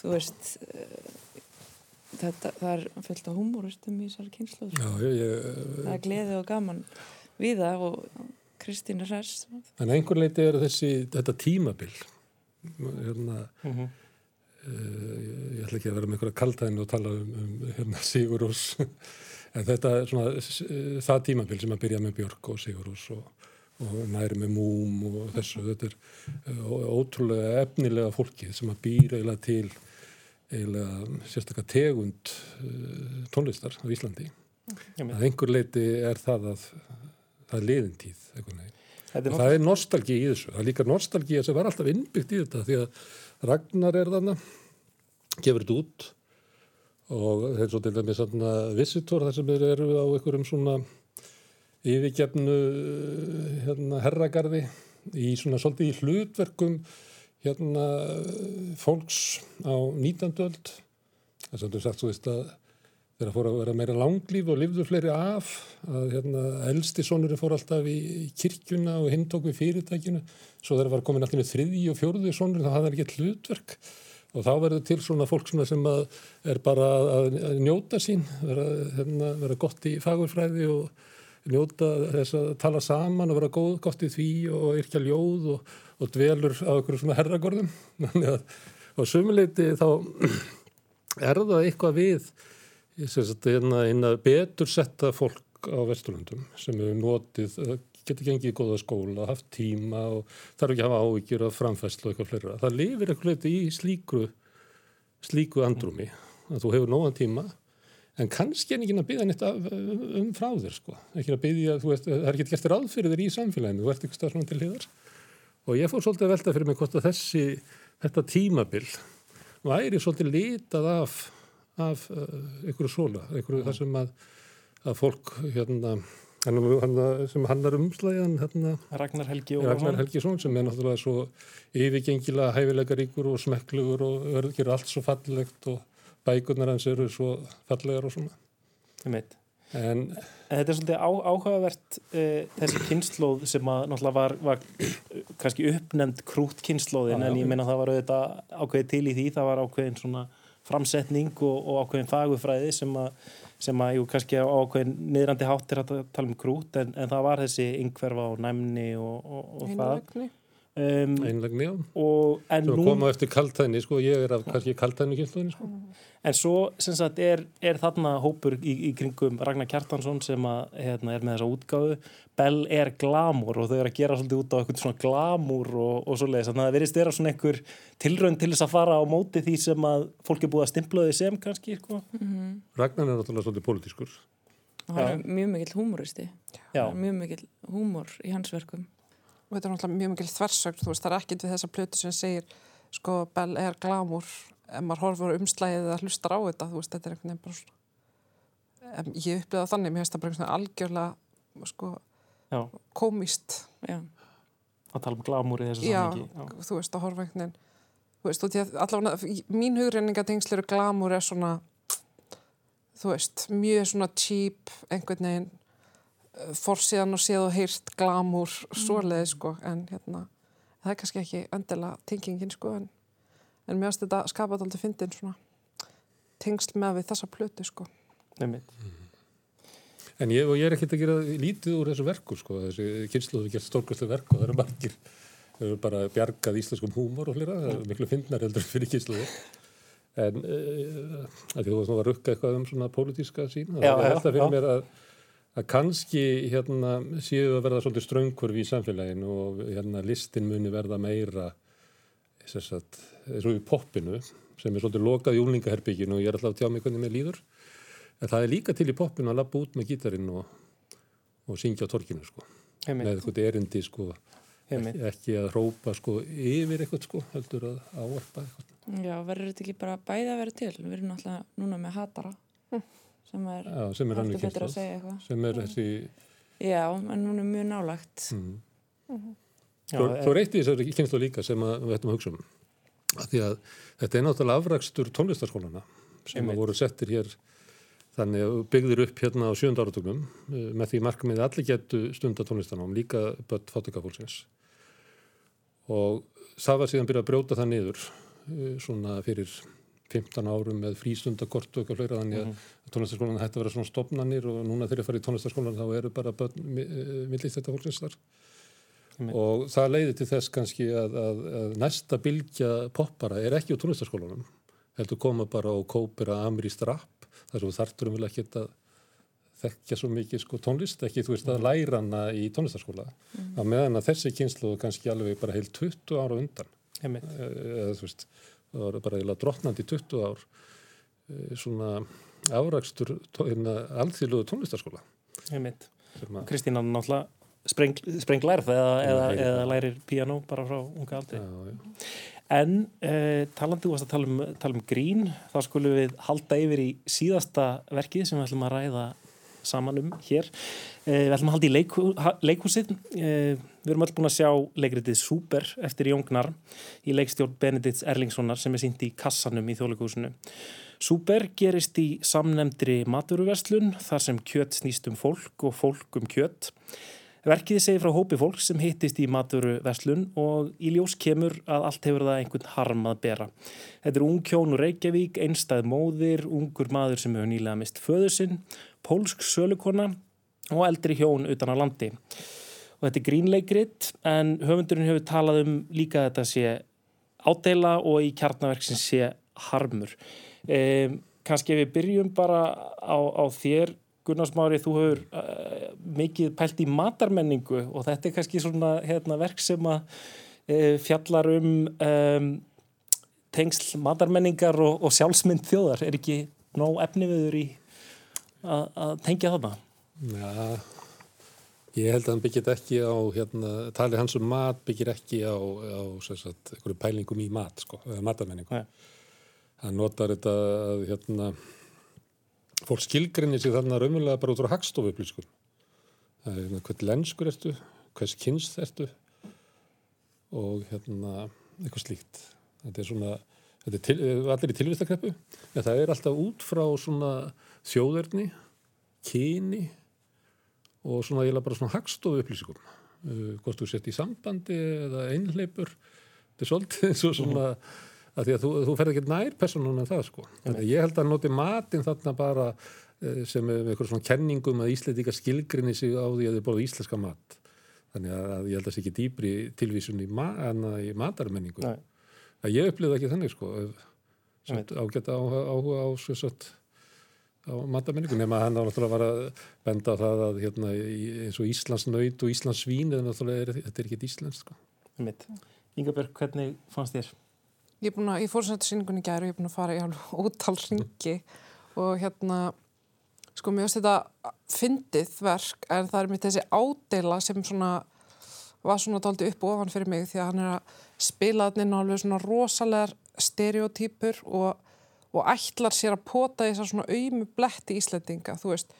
þú veist uh, þetta, það er fullt af húmóristum í þessari kynnslóð já, ég, ég, það er gleði og gaman við það og Kristín er hress en að einhver leiti er þessi, þetta tímabil hérna Mm -hmm. Uh, ég ætla ekki að vera með einhverja kaldæðin og tala um, um hérna, Sigurús en þetta er svona s- það tímabil sem að byrja með Björk og Sigurús og, og næri með Múm og þessu, þetta er uh, ótrúlega efnilega fólki sem að býra eiginlega til eiginlega sérstaklega tegund uh, tónlistar á Íslandi. Að einhver leiti er það að það er liðin tíð einhvern veginn. Þetta er það er nostalgi í þessu. Það er líka nostalgi sem var alltaf innbyggt í þetta því að Ragnar er þarna, gefur þetta út og þeir svo til dæmis visitor þar sem eru á einhverjum svona yfirgefnu hérna, herragarði í svona svolítið í hlutverkum hérna fólks á 19. öld. Það er svolítið sagt svo veist að þeirra fór að vera meira langlíf og lifðu fleiri af að hérna, elsti sonurinn fór alltaf í, kirkjuna og hinn tók við fyrirtækinu svo þeirra var komin alltaf með þriði og fjórði sonurinn þá hafði hann ekki hlutverk og þá verður til svona fólk sem að er bara að, að njóta sín vera, hérna, vera gott í fagurfræði og njóta þess að tala saman og vera góð, gott í því og yrkja ljóð og, og dvelur á einhverjum svona herragorðum að- og sumuleiti þá er það eitthvað við hérna eina betur setta fólk á Vesturlundum sem hefur notið, getur gengið í góða skóla, haft tíma og þarf ekki að hafa áhyggjur af framfæslu og eitthvað fleira. Það lifir eitthvað leiti í slíku, slíku andrumi að þú hefur nógan tíma en kannski er ekki að byggja neitt af, um frá þér sko. Ekki að byggja, það er ekki gert ráð fyrir þér í samfélaginu, þú ert ekki svona til hliðar. Og ég fór svolítið að velta fyrir mig hvort að þessi, þetta tímabil væri svolítið litað af, af uh, einhverju svola, einhverju þar sem að, að fólk hérna, sem hannar umslæðan hérna, Ragnar Helgi Ragnar Helgisson sem er náttúrulega svo yfirgengilega hæfilega ríkur og smekklugur og örgir allt svo fallegt og bækurnar hans eru svo fallegar og svona. En En þetta er svolítið á, áhugavert uh, þessi kynnslóð sem að náttúrulega var, var kannski uppnefnd krút kynnslóðin en ég meina það var auðvitað ákveðið til í því, það var ákveðin svona framsetning og, og ákveðin fagufræði sem að, sem að jú, kannski á ákveðin niðrandi hátt er að tala um krút en, en það var þessi yngverfa og næmni og, og, og það. Um, einlegni á. og en Svo nú koma eftir kaltæðni, sko, ég er af kannski kaltæðni kynsluðinni, sko. En svo sem sagt er, er þarna hópur í, í kringum Ragnar Kjartansson sem að, hérna, er með þessa útgáfu Bell er glamúr og þau eru að gera svolítið út á eitthvað svona glamúr og, og svoleiðis. Þannig að það verðist vera svona einhver tilraun til þess að fara á móti því sem að fólk er búið að stimpla þau sem kannski. Sko. Ragnar er náttúrulega svolítið pólitískur. og hann Já. er mjög mikill húmoristi Já, er mjög mikill húmor í hans verkum og þetta er náttúrulega mjög mikil þversögn, þú veist, það er ekkit við þessa plötu sem segir, sko, Bell er glamúr, ef maður horfur á umslæðið eða hlustar á þetta, þú veist, þetta er einhvern veginn bara svona, em, ég upplýða þannig, mér finnst það bara einhvern veginn algjörlega, sko, já, komist, Já, að tala um glamúr í þessu já, samhengi. þú veist, að horfa einhvern veginn, þú veist, og því að allavega, mín hugreiningatengsl eru glamúr er svona, þú veist, mjög svona cheap, einhvern veginn, forsíðan og séð og heyrt glamúr, svoleiði, sko, en hérna, það er kannski ekki endilega tengingin, sko, en, en mér finnst þetta skapað aldrei fyndin svona tengsl með við þessa plötu, sko. Einmitt. En ég, ég er ekkert að gera lítið úr þessu verku, sko. Þessi kynsluðu gert stórkvæslu verku og það eru margir, það eru bara bjargað íslenskum húmor og flera, það eru miklu fyndnar heldur fyrir kynsluðu. En uh, að því þú varst nú að rukka eitthvað um svona pólitíska sín, það er alltaf fyrir já. mér að, að kannski hérna séu að verða svolítið ströngkurfi í samfélaginu og hérna listin muni verða meira, eins og í poppinu, sem er svolítið lokað í úlningaherbygginu og ég er alltaf að tjá mig hvernig mér líður En það er líka til í poppinu að lappa út með gítarin og, og syngja á torkinu sko. Með eitthvað erindi sko. Ekki, ekki að rópa sko yfir eitthvað sko, heldur að áarpa eitthvað. Já, verður þetta ekki bara bæði að vera til? Við erum náttúrulega núna með hatara hm. Sem er, Já, sem er alltaf betur að segja eitthvað. Sem er þessi... Já, en núna er mjög nálagt. Mm. Mm -hmm. Svo, reytti þessari kynslu líka sem að, við ættum að hugsa um. Að því að þetta er náttúrulega afrakstur tónlistarskólana sem að voru settir hér Þannig að byggðir upp hérna á sjönda áratögnum eh, með því markmiði allir getu stundatónlistanám, líka börn fátökafólksins. Og það var síðan byrjað að brjóta það niður eh, svona fyrir 15 árum með frístundakort og eitthvað hlera þannig að mm -hmm. tónlistaskólan hætti að vera svona stopnannir og núna þegar ég fari í tónlistaskólan þá eru bara eh, millist þetta -hmm. Og það leiði til þess kannski að, að, að næsta bylgja poppara er ekki á tónlistaskólanum. Heldur koma bara og kópira ameríst rapp þar sem þarturum vil ekki að þekkja svo mikið sko, tónlist, ekki þú veist að læra hana í tónlistarskóla mm. á meðan að þessi kynslu kannski alveg bara heil 20 ára undan eða þú veist það var bara eða drotnandi 20 ár e, svona árakstur hérna, alþýrluðu tónlistarskóla. Kristína náttúrulega spreng, sprenglærð eða, eða, eða lærir piano bara frá unga aldri. Já, já. En eh, talandi úr að tala um, tala um grín, þá skulum við halda yfir í síðasta verkið sem við ætlum að ræða saman um hér. Eh, við ætlum að halda í leiku, leikhúsið. Eh, við erum öll búin að sjá leikritið Súper eftir Jóngnar í leikstjórn Benedikts Erlingssonar sem er sínt í kassanum í þjóðleikúsinu. Súper gerist í samnemndri maturverslun þar sem kjött snýst um fólk og fólk um kjött. Verkið segir frá hópi fólk sem hittist í maturu verslun og í ljós kemur að allt hefur það einhvern harm að bera. Þetta er ung kjón úr Reykjavík, einstað móðir, ungur maður sem hefur nýlega mist föður sinn, pólsk sölukonna og eldri hjón utan á landi. Og þetta er grínleikrit en höfundurinn hefur talað um líka þetta sé ádela og í kjarnaverksins sé harmur. Eh, Kanski ef við byrjum bara á, á þér Gunnarsmári, þú hefur uh, mikið pælt í matarmenningu og þetta er kannski svona hérna, verk sem að uh, fjallar um, um tengsl matarmenningar og, og sjálfsmynd þjóðar. Er ekki nóg efni viður í að, tengja þarna? Já, ég held að hann byggir ekki á, hérna, talið hans um mat byggir ekki á, á sagt, pælingum í mat, sko, matarmenningu. Hann notar þetta að hérna fólk skilgrinni sig þarna raunverulega bara út á hagstofu upplýskum. Það er hérna hvern lenskur ertu, hvers kynst ertu og hérna eitthvað slíkt. Þetta er svona, þetta er til, allir í tilvistakreppu, en það er alltaf út frá svona þjóðverðni, kyni og svona ég laði bara svona hagstofu upplýskum. Uh, hvort þú sett í sambandi eða einhleipur, þetta er svolítið eins og svona mm að því að þú, þú ferð ekki nær personun en það sko. Þannig ég held að noti matin þarna bara eh, sem með eitthvað svona kenningum að Íslandíka skilgrinni sig á því að þið bóðu íslenska mat. Þannig að ég held að það sé ekki dýbri tilvísun í, ma í matarmenningu. Nei. Að ég upplýði ekki þannig sko. Ágætt áhuga á, á, á matarmenningu nema að hann á náttúrulega var að benda á það að hérna, eins og Íslands nöyt og Íslands svín er þetta er ekki íslensk sko. Inga Björg, hvernig fannst þér? Ég er búin að, ég fór svona til síningunni gæri og ég er búin að fara í alveg ótal ringi og hérna, sko mér finnst þetta fyndið verk en það er mitt þessi ádela sem svona var svona daldi upp og ofan fyrir mig því að hann er að spila þarna alveg svona rosalegar stereotýpur og, og ætlar sér að pota þessar svona auðmu bletti íslendinga, þú veist.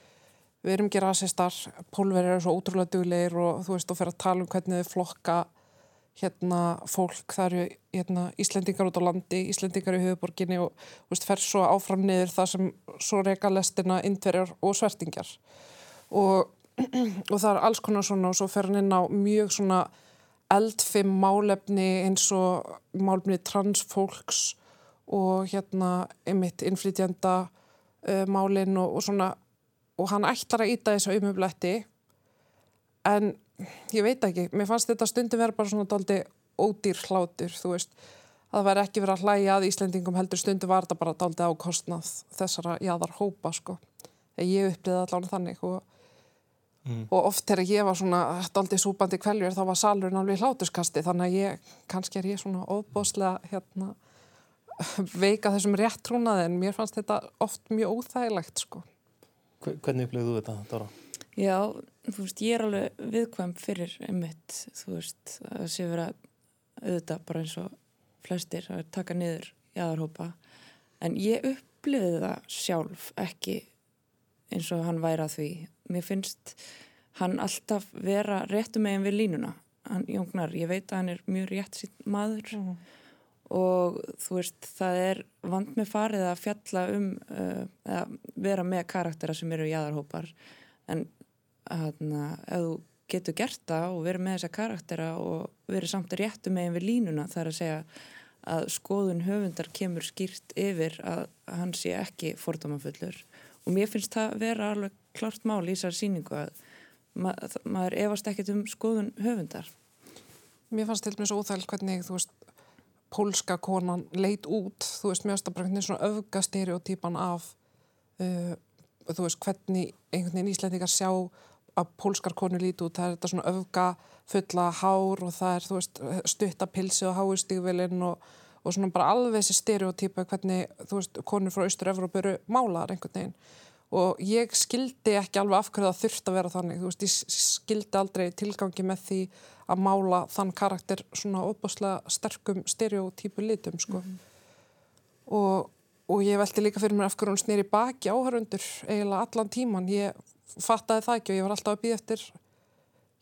Við erum ekki rasistar, pólverið er svo ótrúlega duglegir og þú veist og fer að tala um hvernig þið flokka hérna fólk, það eru hérna, Íslendingar út á landi, Íslendingar í höfuborginni og veist, fer svo áfram niður það sem svo reyka lestina indverjar og svertingjar. Og, og það er alls konar svona og svo fer hann inn á mjög svona eldfim málefni eins og málefni transfólks og hérna einmitt innflytjanda uh, málinn og, og svona og hann ætlar að íta þessu umubletti en ég veit ekki, mér fannst þetta stundum vera bara svona daldi ódýr hlátur, þú veist það væri ekki verið að hlæja að Íslendingum heldur stundum var þetta bara daldi ákostnað þessara jáðar hópa sko ég uppliði allavega þannig og, mm. og oft þegar ég var svona daldi súpandi kveljur þá var salurinn alveg hlátuskasti þannig að ég, kannski er ég svona óbóslega hérna veika þessum rétt trúnaði en mér fannst þetta oft mjög óþægilegt sko Hvernig upplifðu þú þetta, Dóra? Já, þú veist, ég er alveg viðkvæm fyrir einmitt, þú veist, að sé vera auðvitað bara eins og flestir að taka niður jáðarhópa, en ég uppliði það sjálf ekki eins og hann væri að því. Mér finnst hann alltaf vera réttu meginn við línuna, hann jóngnar, ég veit að hann er mjög rétt sín maður mm. og þú veist, það er vand með farið að fjalla um, uh, að vera með karaktera sem eru jáðarhópar, en að ef þú getur gert það og verið með þessa karaktera og verið samt réttu meginn við línuna þar að segja að skoðun höfundar kemur skýrt yfir að hann sé ekki fordómafullur. Og mér finnst það vera alveg klart mál í þessar síningu að ma maður efast ekkert um skoðun höfundar. Mér fannst til svo óþægild hvernig þú veist pólska konan leit út. Þú veist að hvernig svona öfga stereotýpan af uh, þú veist hvernig einhvern veginn íslendingar sjá að pólskar konu líti út, það er þetta svona öfga fulla hár og það er veist, stuttapilsi og háustígvelin og, og svona bara alveg þessi stereotýpa hvernig þú veist konur frá Östur-Európa eru málar einhvern veginn. Og ég skildi ekki alveg af hverju það þurft að vera þannig, þú veist ég skildi aldrei tilgangi með því að mála þann karakter svona óbúslega sterkum stereotýpu litum sko. Mm -hmm. og, og ég veldi líka fyrir mér af hverju hún snýri baki áhörundur eiginlega allan tíman, ég fattaði það ekki og ég var alltaf að býða eftir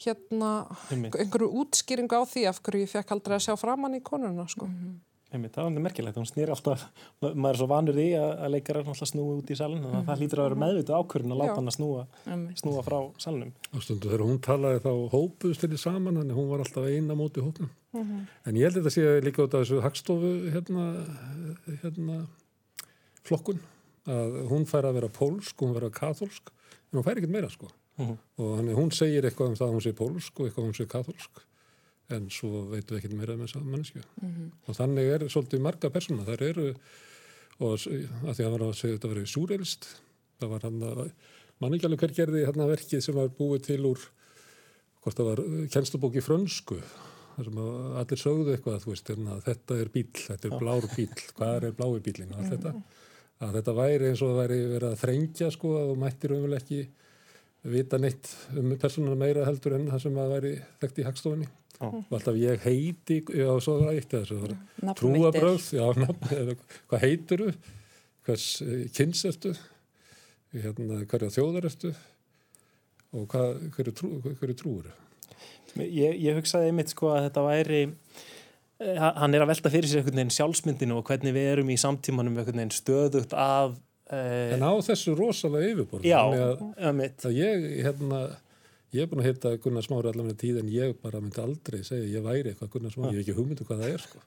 hérna einhverju útskýringu á því af hverju ég fekk aldrei að sjá framann í konuna sko. Mm -hmm. Einmitt, það alveg merkilegt, hún snýr alltaf maður er svo vanur í að, að leikar er alltaf snúið út í salin, þannig að það hlýtur að vera meðvitað ákvörðin að láta hann að snúa, snúa frá salnum. Ástundu þegar hún talaði þá hópuðst til í saman, þannig hún var alltaf eina móti hópnum. Mm -hmm. En ég held að þetta sé líka út af þessu hagstofu hérna, hérna flokkun, að hún fær að vera pólsk, hún fær að vera katholsk en hún fær ekkert meira sko uh mhm. -huh. og hann, hún segir eitthvað um það að hún sé pólsk og eitthvað um hún sé katholsk en svo veitum við ekkert meira um þessa mannesku uh mhm. -huh. og þannig er svolítið marga persóna, þar eru og að því að hann var að segja þetta verið súreilst, það var hann að mann ekki alveg hver gerði hann að verkið sem var búið til úr hvort það var kennstubóki frönsku þar sem allir sögðu eitthvað veist, hérna, þetta er bíl, þetta er blár bíl hvað er blái bílin og allt þetta mhm að þetta væri eins og það væri verið að þrengja sko að þú mættir umvel ekki vita neitt um persónuna meira heldur en það sem að væri þekkt í hagstofunni. Oh. og alltaf ég heiti já svo það eitt eða svo trúabröð, já nafn, eða, hvað heitir þú hvers eh, kynns ertu hérna, hverja þjóðar ertu og hvað, hverju, trú, hverju trúur ég, ég hugsaði einmitt sko að þetta væri hann er að velta fyrir sér einhvern veginn sjálfsmyndinu og hvernig við erum í samtímanum einhvern veginn stöðugt af eh, En á þessu rosalega yfirborð Já, að mitt ég, hérna, ég er búin að hitta Gunnar Smári allavega tíð en ég bara myndi aldrei segja ég væri eitthvað Gunnar Smári, ég hef ekki hugmyndu hvað það er sko.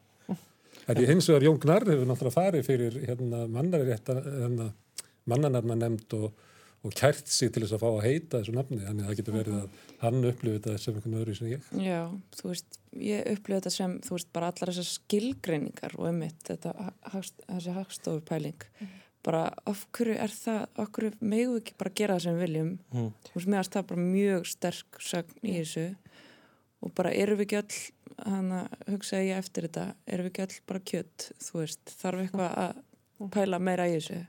En ég hins vegar Jón Gnarr hefur náttúrulega farið fyrir hérna, mannarétta hérna, mannanarna nefnd og og kært sig til þess að fá að heita þessu nafni þannig að það getur verið að hann upplifið þetta sem einhvern öðru sem ég. Já, þú veist, ég upplifið þetta sem þú veist, bara allar þessar skilgreiningar og emitt, þetta, þessi hagstofupæling. Mm. bara af hverju er það, af hverju megu ekki bara gera það sem við viljum? Mm. þú veist, mér er það bara mjög sterk sögn í þessu. Og bara eru við ekki öll hann að hugsa ég eftir þetta eru við ekki öll bara kjött, þú veist? Þarf eitthvað að pæla meira í þessu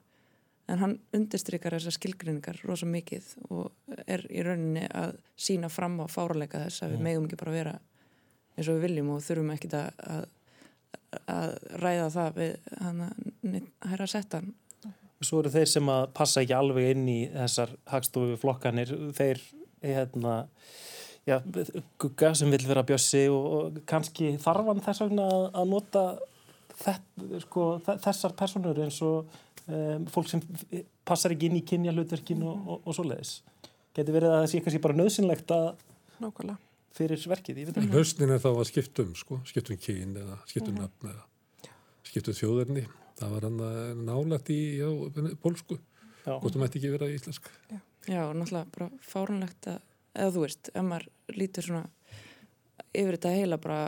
en hann undirstrykar þessar skilgrinningar rosa mikið og er í rauninni að sína fram á fáralega þess að við megum ekki bara vera eins og við viljum og þurfum ekki að, að, að ræða það við hann að hæra settan. Svo eru þeir sem að passa ekki alveg inn í þessar hagstofu flokkanir. Þeir hérna já, gugga sem vil vera bjössi og, og kannski þarfan þess vegna að nota þett, sko, þessar personur eins og um, fólk sem passar ekki inn í kynja hlutverkin og, og, og svo leiðis. Getur verið að það sé kannski bara nöðsynlegt að Nákvæmlega. fyrir verkið. Nöðsnin er þá að skiptum, sko, skiptum kyn eða skiptum mhm. nafn eða skiptum þjóðarni. Það var hann nálægt í já, pólsku, hvort þú mætti ekki vera í íslensk. Já. Já, og náttúrulega bara fárunlegt að, eða þú veist, ef maður lítur svona yfir þetta heila bara,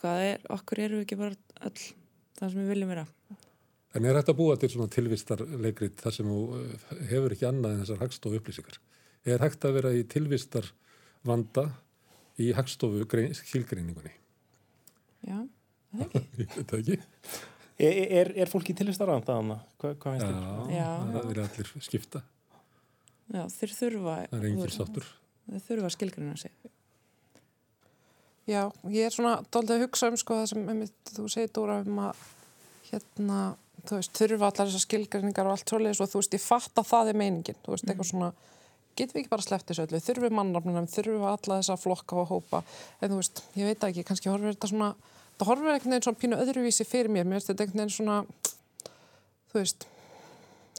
hvað er, okkur eru við ekki bara all það sem við viljum vera. En er þetta búa til svona tilvistarleikrit þar sem þú eh, hefur ekki annað en þessar hagstofu upplýsingar? Er hægt að vera í tilvistar vanda í hagstofu skilgreiningunni? Já, það ekki. Ég veit það ekki. Er, er, er fólki tilvistar vanda þannig? Hva, hvað finnst þér? Já. það er allir skipta. Já, þeir þurfa, Það er engin veist, sáttur. þeir þurfa að skilgrina sig. Já, ég er svona doldið að hugsa um sko það sem einmitt, þú segir Dóra um að hérna, þú veist, þurfa allar þessar skilgreiningar og allt svoleiðis og þú veist, ég fatt að það er meiningin, þú veist, eitthvað svona getum við ekki bara sleppt þessu öllu, mannarnum þurfum við alla þessa flokka og hópa? En þú veist, ég veit ekki, kannski horfir þetta svona það horfir einhvern veginn svona pínu öðruvísi fyrir mér, mér finnst þetta einhvern veginn svona þú veist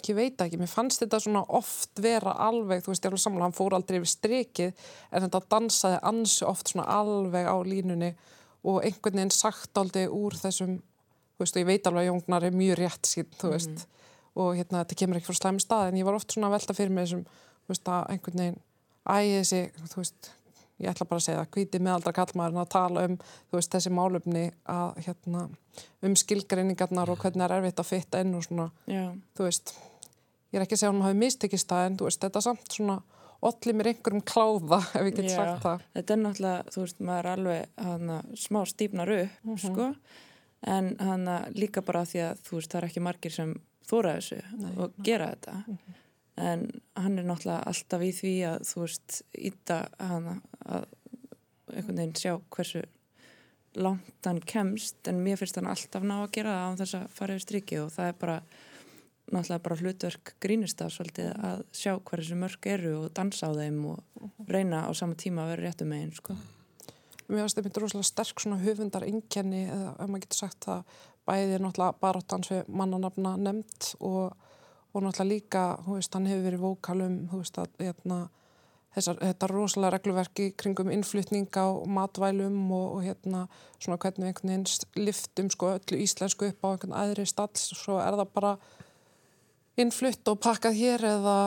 ég veit ekki, mér fannst þetta svona oft vera alveg, þú veist, ég alveg samlega hann fór aldrei yfir strikið, en þetta dansaði ansi oft svona alveg á línunni og einhvern veginn sagt aldrei úr þessum, veist, og ég veit alveg að Jóngnar er mjög rétt sín, veist. Og hérna, þetta kemur ekki frá slæmi stað en ég var oft svona að velta fyrir mig þú veist, að einhvern veginn ægi þessi, veist, ég ætla bara að segja það hvíti meðaldra kallmaðurinn að tala um þessi málumni að hérna, um skilgreiningarnar og hvernig það er erfitt að fitta inn og svona. Veist, ég er ekki að segja að hún hafi mistekist það en þetta er samt svona allir mér einhverjum kláða ef ég get Já. sagt það. Þetta er náttúrulega, þú veist, maður er alveg hana, smá stífnar upp, Mhm. sko, en hana, líka bara því að þú veist, það er ekki margir sem þóra þessu og gera þetta. Mhm. En hann er náttúrulega alltaf í því að, þú veist, íta hana að einhvern veginn sjá hversu langt hann kemst, en mér finnst hann alltaf ná að gera það á þess að fara yfir strikið og það er bara náttúrulega bara hlutverk grínista svolítið að sjá hvað þessu mörg eru og dansa á þeim og reyna á sama tíma að vera réttum megin sko. Mér finnst þetta rosalega sterk svona höfundar einkenni eða ef maður getur sagt það bæði náttúrulega baráttans við mannanafna nefnd og, og náttúrulega líka þú veist, hann hefur verið vókalum þú veist að hérna, þessar, þetta rosalega regluverki kringum innflutning á matvælum og, og hérna svona hvernig einhvern veginn liftum sko öllu íslensku upp á einhvern aðri stall svo er það bara innflutt og pakkað hér eða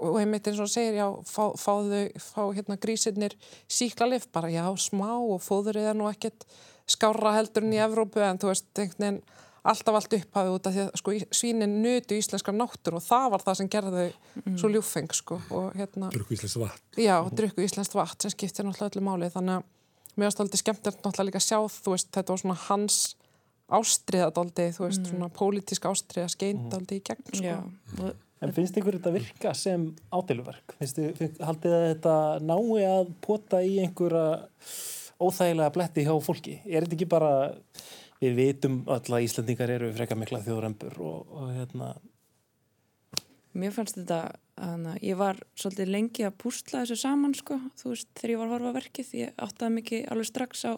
og einmitt eins og segir, já, fá, fá þau, fá hérna grísirnir síklarlif bara, já, smá og fóðurinn er nú ekkert skárra heldur en í Evrópu en þú veist, einhvern veginn alltaf allt upphafið út af því að sko svínin nutu íslenskar náttur og það var það sem gerði þau svo ljúfeng sko og hérna, Drukku íslensk vatn. já, drukku íslenskt vatn sem skiptir náttúrulega öllu máli þannig að mér varst aldrei skemmtilegt náttúrulega líka að sjá þú veist, þetta var svona hans ástriða dáldi, þú veist, svona pólitísk ástriða skeint dáldi í gegn sko. Já, og En finnst ykkur þetta virka sem ádeiluverk? Finnst finn- haldið þetta nái að pota í einhverja óþægilega bletti hjá fólki? Er þetta ekki bara, við vitum öll að Íslandingar eru freka mikla þjóðrembur og, og hérna, mér fannst þetta hana, ég var svolítið lengi að púsla þessu saman sko, þú veist, þegar ég var að horfa verkið ég áttaði mikið alveg strax á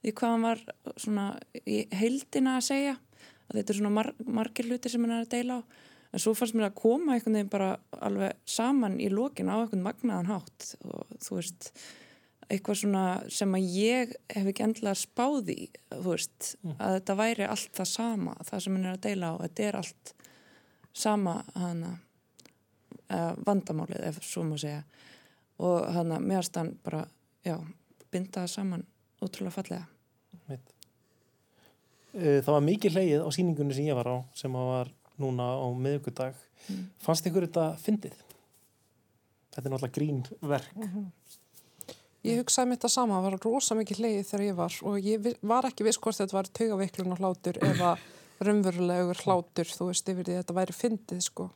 því hvað hann var svona í heildina að segja að þetta er svona mar margir hluti sem hann er að deila á en svo fannst mér að koma einhvern veginn bara alveg saman í lokin á einhvern magnaðan hátt. Og þú veist eitthvað svona sem að ég hef ekki endilega spáð í þú veist, að þetta væri allt það sama það sem hann er að deila á, þetta er allt sama hana uh, vandamálið ef svo má segja. Og hana meðast hann bara já, binda það saman ótrúlega fallega. Mitt. Eh, Það var mikið hleyið á síningunni sem ég var á, sem var núna á miðugudag. Fannst ykkur þetta fyndið? Þetta er náttúrulega grínverk. Ég hugsaði mitt að sama, það var rosa mikið hleyið þegar ég var og ég var ekki viss hvort þetta var taugaveiklun og hlátur eða raunverulegur hlátur, þú veist, yfir því að þetta væri fyndið, sko.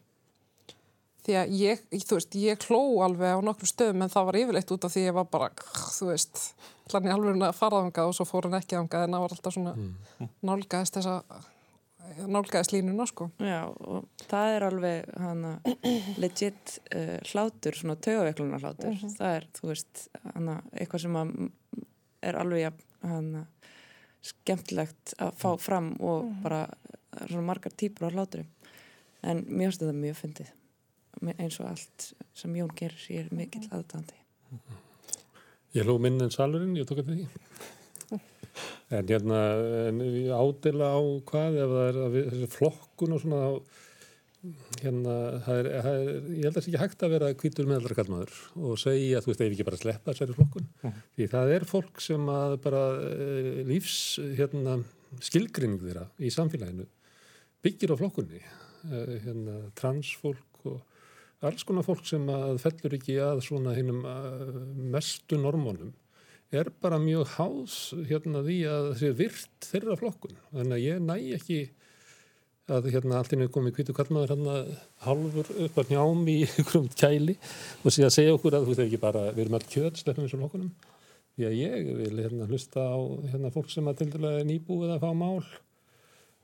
Því að ég, þú veist, ég hló alveg á nokkrum stöðum en það var yfirleitt út af því ég var bara, þú veist, hlann í alveg að fara þangað og svo fór hann ekki þangað en það var alltaf svona nálgæðist þessa, nálgæðist línuna, sko. Já, og það er alveg hana legit uh, hlátur, svona taugaveikluna hlátur það er, þú veist, hana eitthvað sem að er alveg hana skemmtilegt að fá fram og bara það er svona margar típur á hláturi en mér finnst þetta mjög fyndið eins og allt sem Jón gerir ég er mikill aðdandi Ég hló minn en salurinn, ég tók þetta ekki. En hérna, en ádela á hvað, ef það er við, flokkun og svona, þá hérna, það er, það er, ég held að það sé ekki hægt að vera kvítur meðaldra kallmaður og segja, þú veist, ef ekki bara sleppa þessari flokkun. Því það er fólk sem að bara uh, lífs, hérna, skilgrinning þeirra í samfélaginu byggir á flokkunni. Uh, hérna, transfólk og alls konar fólk sem að fellur ekki að svona hinnum uh, mestu normónum er bara mjög háðs hérna því að það sé virt þeirra flokkun. Þannig að ég næ ekki að hérna allt inn er komið kvítu kallmaður hérna halvur upp á njám í ykkurum kæli og síðan segja okkur að þú veist ekki bara við erum allt kjöt, sleppum við svo flokkunum. Því að ég vil hérna hlusta á hérna fólk sem að til dæla nýbúið að fá mál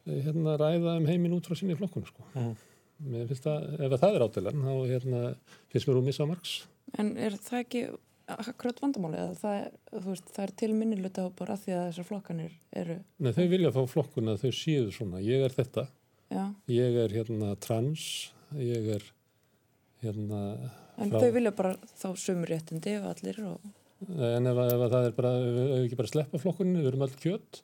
hérna ræða um heiminn út frá sinni flokkunum sko. Mm. Mér finnst að ef það er átilan þá hérna finnst mér úr missa margs. En er það ekki akkurat vandamáli það, veist, það er til minniluta bara því að þessar flokkanir eru Nei, þau vilja fá flokkuna að þau séu svona ég er þetta, Já. ég er hérna trans, ég er hérna En frá... þau vilja bara þá sömurréttindi og allir og En ef, ef það er bara, ef við ekki bara sleppa flokkunni, við erum allt kjött,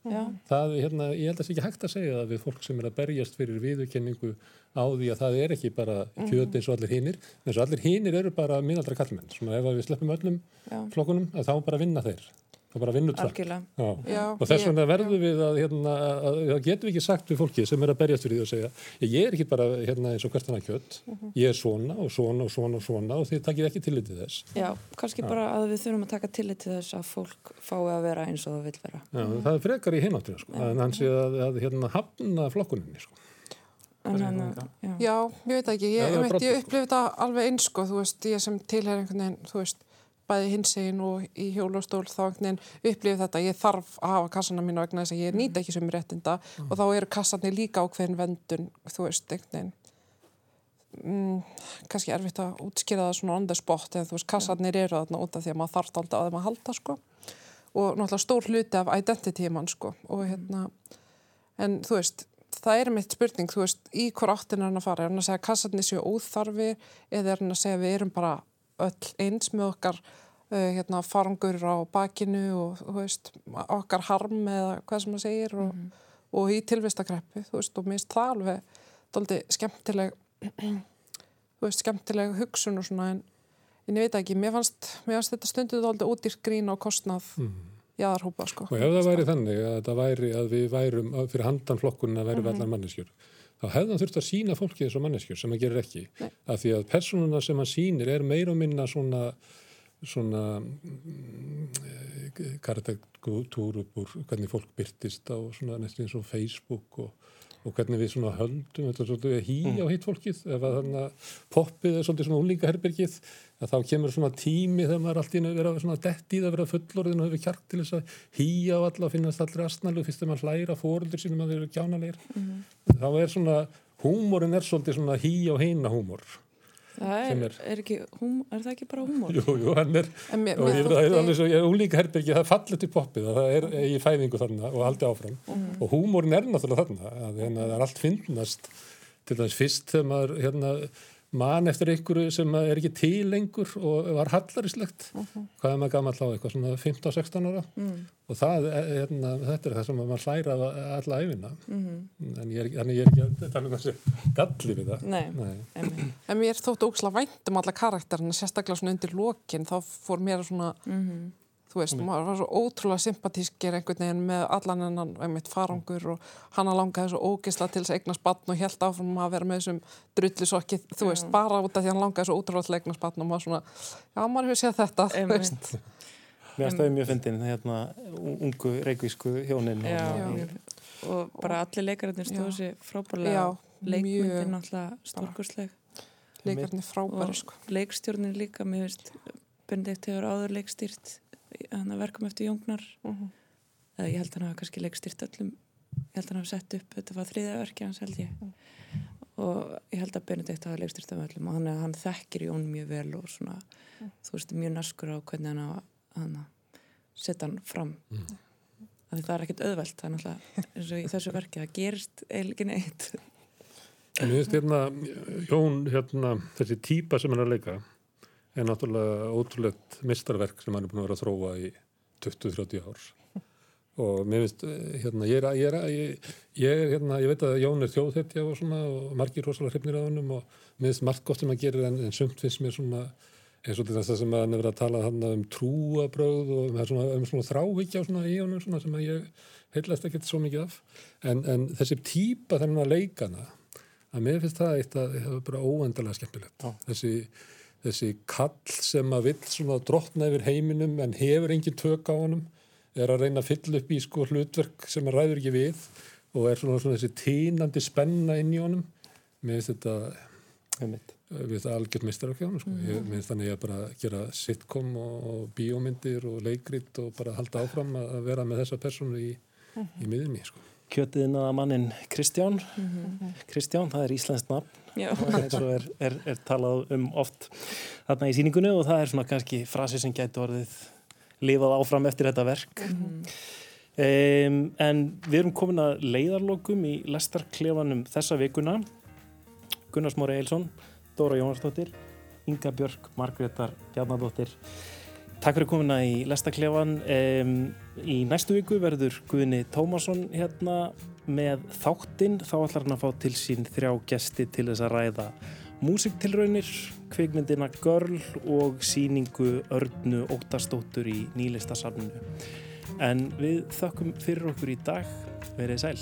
það, hérna, ég held að það sé ekki hægt að segja það við fólk sem er að berjast fyrir viðurkenningu á því að það er ekki bara kjött eins og allir hinnir, eins og allir hinnir eru bara minnaldra kallmenn, svona ef við sleppum öllum Já. flokkunum, þá bara vinna þeir. Það bara vinnur tvart. Algjörlega. Já, og þess vegna verðum við að, hérna, að, að getum við ekki sagt við fólki sem er að berjast fyrir því að segja ég er ekki bara hérna, eins og hvert annað kjött ég er svona og svona og svona og svona og þið takir ekki tillitið þess. Já, kannski bara að við þurfum að taka tillit til þess að fólk fái að vera eins og það vil vera. Já, það er frekar í hináttina sko. en hann sé að, að hérna, hafna flokkuninni sko. En Bara hann, eitthvað. já. Já, ég veit ekki, Já, ég, það er ég, ég sko. upplifi þetta alveg eins sko, þú veist, ég sem tilher einhvern veginn, þú veist, bæði hinsegin og í hjólastól þá einhvern veginn upplifi þetta, ég þarf að hafa kassana mína vegna þess að ég nýta ekki sem réttinda og þá eru kassarnir líka á hvern vendun, þú veist, einhvern veginn. Mm, kannski erfitt að útskýra það svona on the spot en þú veist, kassarnir eru þarna út af því að maður þarf alltaf að þeim að halda sko. Og náttúrulega stór hluti af identity mann sko og hérna en þú veist, það er mitt spurning þú veist, í hver áttin er hann að fara? Er hann að segja að kassarnir séu óþarfi eða er hann að segja við erum bara öll eins með okkar uh, hérna, farangur á bakinu og veist, okkar harm eða hvað sem það segir og, og í tilvistakreppu, og mér finnst það alveg dálítið skemmtileg veist, skemmtileg hugsun og svona en, en ég veit ekki, mér fannst, mér fannst þetta stundið dálítið útýrt grín á kostnað mm. jaðarhópa, sko. og ef það væri þannig að væri að við værum fyrir handan flokkunna að væri mm allar manneskjur þá hefði hann þurft að sína fólki þessu manneskjur sem hann gerir ekki Nei. af því að personuna sem hann sýnir er meira og minna svona svona karaktertúr upp úr hvernig fólk byrtist á svona næstu eins og Facebook og, og hvernig við svona höldum þetta er að hýja á hitt fólkið ef að þannig að poppið er svona úlingaherbergið að þá kemur svona tími þegar maður er allt í einu að vera svona dett í það að vera fullorðin og hefur kjark til þess að hýja á alla og finnast allri astnælu fyrst þegar maður hlæra fóröldur sínum að þeir eru kjánalegir þá er svona, húmórin er svona hýja og heina húmór Það er, er, ekki, húm, er það ekki bara húmor? jú, jú, hann er mér, og ég, það er alveg svo, ég er úlíka herbergi það er fallet í poppið það er í fæðingu þarna og haldi áfram. Og húmórin er náttúrulega þarna að hérna, það er allt fyndnast. Til dæmis fyrst þegar maður hérna, man eftir einhverju sem er ekki til lengur og var hallarislegt hvað er maður gammal á eitthvað svona 15-16 ára? Og það, hérna, þetta er það sem maður hlæra alla æfina en ég er, þannig ég er ekki að tala um þessi galli við það. Nei. Nei. Einmitt. En mér þóttu ókslega vænt um alla karakterina, sérstaklega svona undir lokin, þá fór mér svona, þú veist, maður var svo ótrúlega sympatískir einhvern veginn með allan hennan, einmitt farangur og hann að langaði svo ógisla til þess að eignast batn og held áfram að vera með þessum drullusokki, þú veist, bara út af því hann langaði svo ótrúlega til að eignast batn og maður svona, já, maður hefur séð þetta, þú Einmitt. veist. Mér það mjög fyndin, hérna, ungu reykvísku hjónin. Já, já. og bara allir leikarinnir stóðu sér frábærlega Já, leikmyndin náttúrulega stórkursleg Leikarnir frábæri, sko. leikstjórnin líka mér veist, Benedikt hefur áður leikstýrt verkum eftir Jóngnar. Mhm. eða ég held hann hafa kannski leikstýrt öllum ég held hann hafa sett upp, þetta var þriða verki hans held ég. Og ég held að Benedikt hafa leikstýrt öllum og hann, hann þekkir Jón mjög vel og svona þú veist, mjög naskur á hvernig hann á hann að setja hann fram. Mm. það er ekkert auðvelt það er náttúrulega eins og í þessu verki það gerist eiginlega neitt. En ég veist hérna, Jón, hérna, þessi típa sem hann er að leika er náttúrulega ótrúlegt mistarverk sem hann er búin að vera að þróa í 20-30 ár. og mér finnst, eh, hérna, ég er, ég er, ég, ég er, hérna, ég veit að Jón er þjóðhetja og svona og margir rosalega hrifnir á hennum og mér finnst margt gott sem hann gerir en, en sumt finnst mér svona eins og þetta sem hann er verið að tala hann um trúabröð og um svona, um svona þrávíkja svona í honum svona sem ég heilast ekkert svo mikið af. En, en þessi típa þennan að leikana að mér finnst það eitt að það er bara óendalega skemmtilegt. Þessi, þessi kall sem að vill svona drotna yfir heiminum en hefur engin tök á honum er að reyna að fylla upp í sko hlutverk sem að ræður ekki við og er svona, svona þessi tínandi spenna inn í honum finnst þetta við þetta algjört mistar hjá hann sko. mm. mér finnst þannig að bara gera sitcom og, og bíómyndir og leikrit og bara halda áfram að vera með þessa personu í, mm -hmm. í miðunni sko. Kjötiðin að mannin Kristján. Mm -hmm. Kristján, það er íslenskt nafn. Eins og er, er, er talað um oft þarna í síningunni og það er svona kannski frasi sem gæti orðið lifað áfram eftir þetta verk. Mm -hmm. um, en við erum komin að leiðarlokum í lestarklefanum þessa vikuna. Gunnar Smári Eilsson Dóra Jónarsdóttir Inga Björk, Margreðar Bjarnadóttir Takk fyrir komina í lestarklefan. Um, í næstu viku verður Guðni Tómasson hérna með þáttinn þá ætlar hann að fá til sín þrjá gesti til þess að ræða músiktilraunir, kveikmyndina Görl og síningu Örnu Óttastóttur í nýlistasafninu. En við þökkum fyrir okkur í dag. Verið sæl.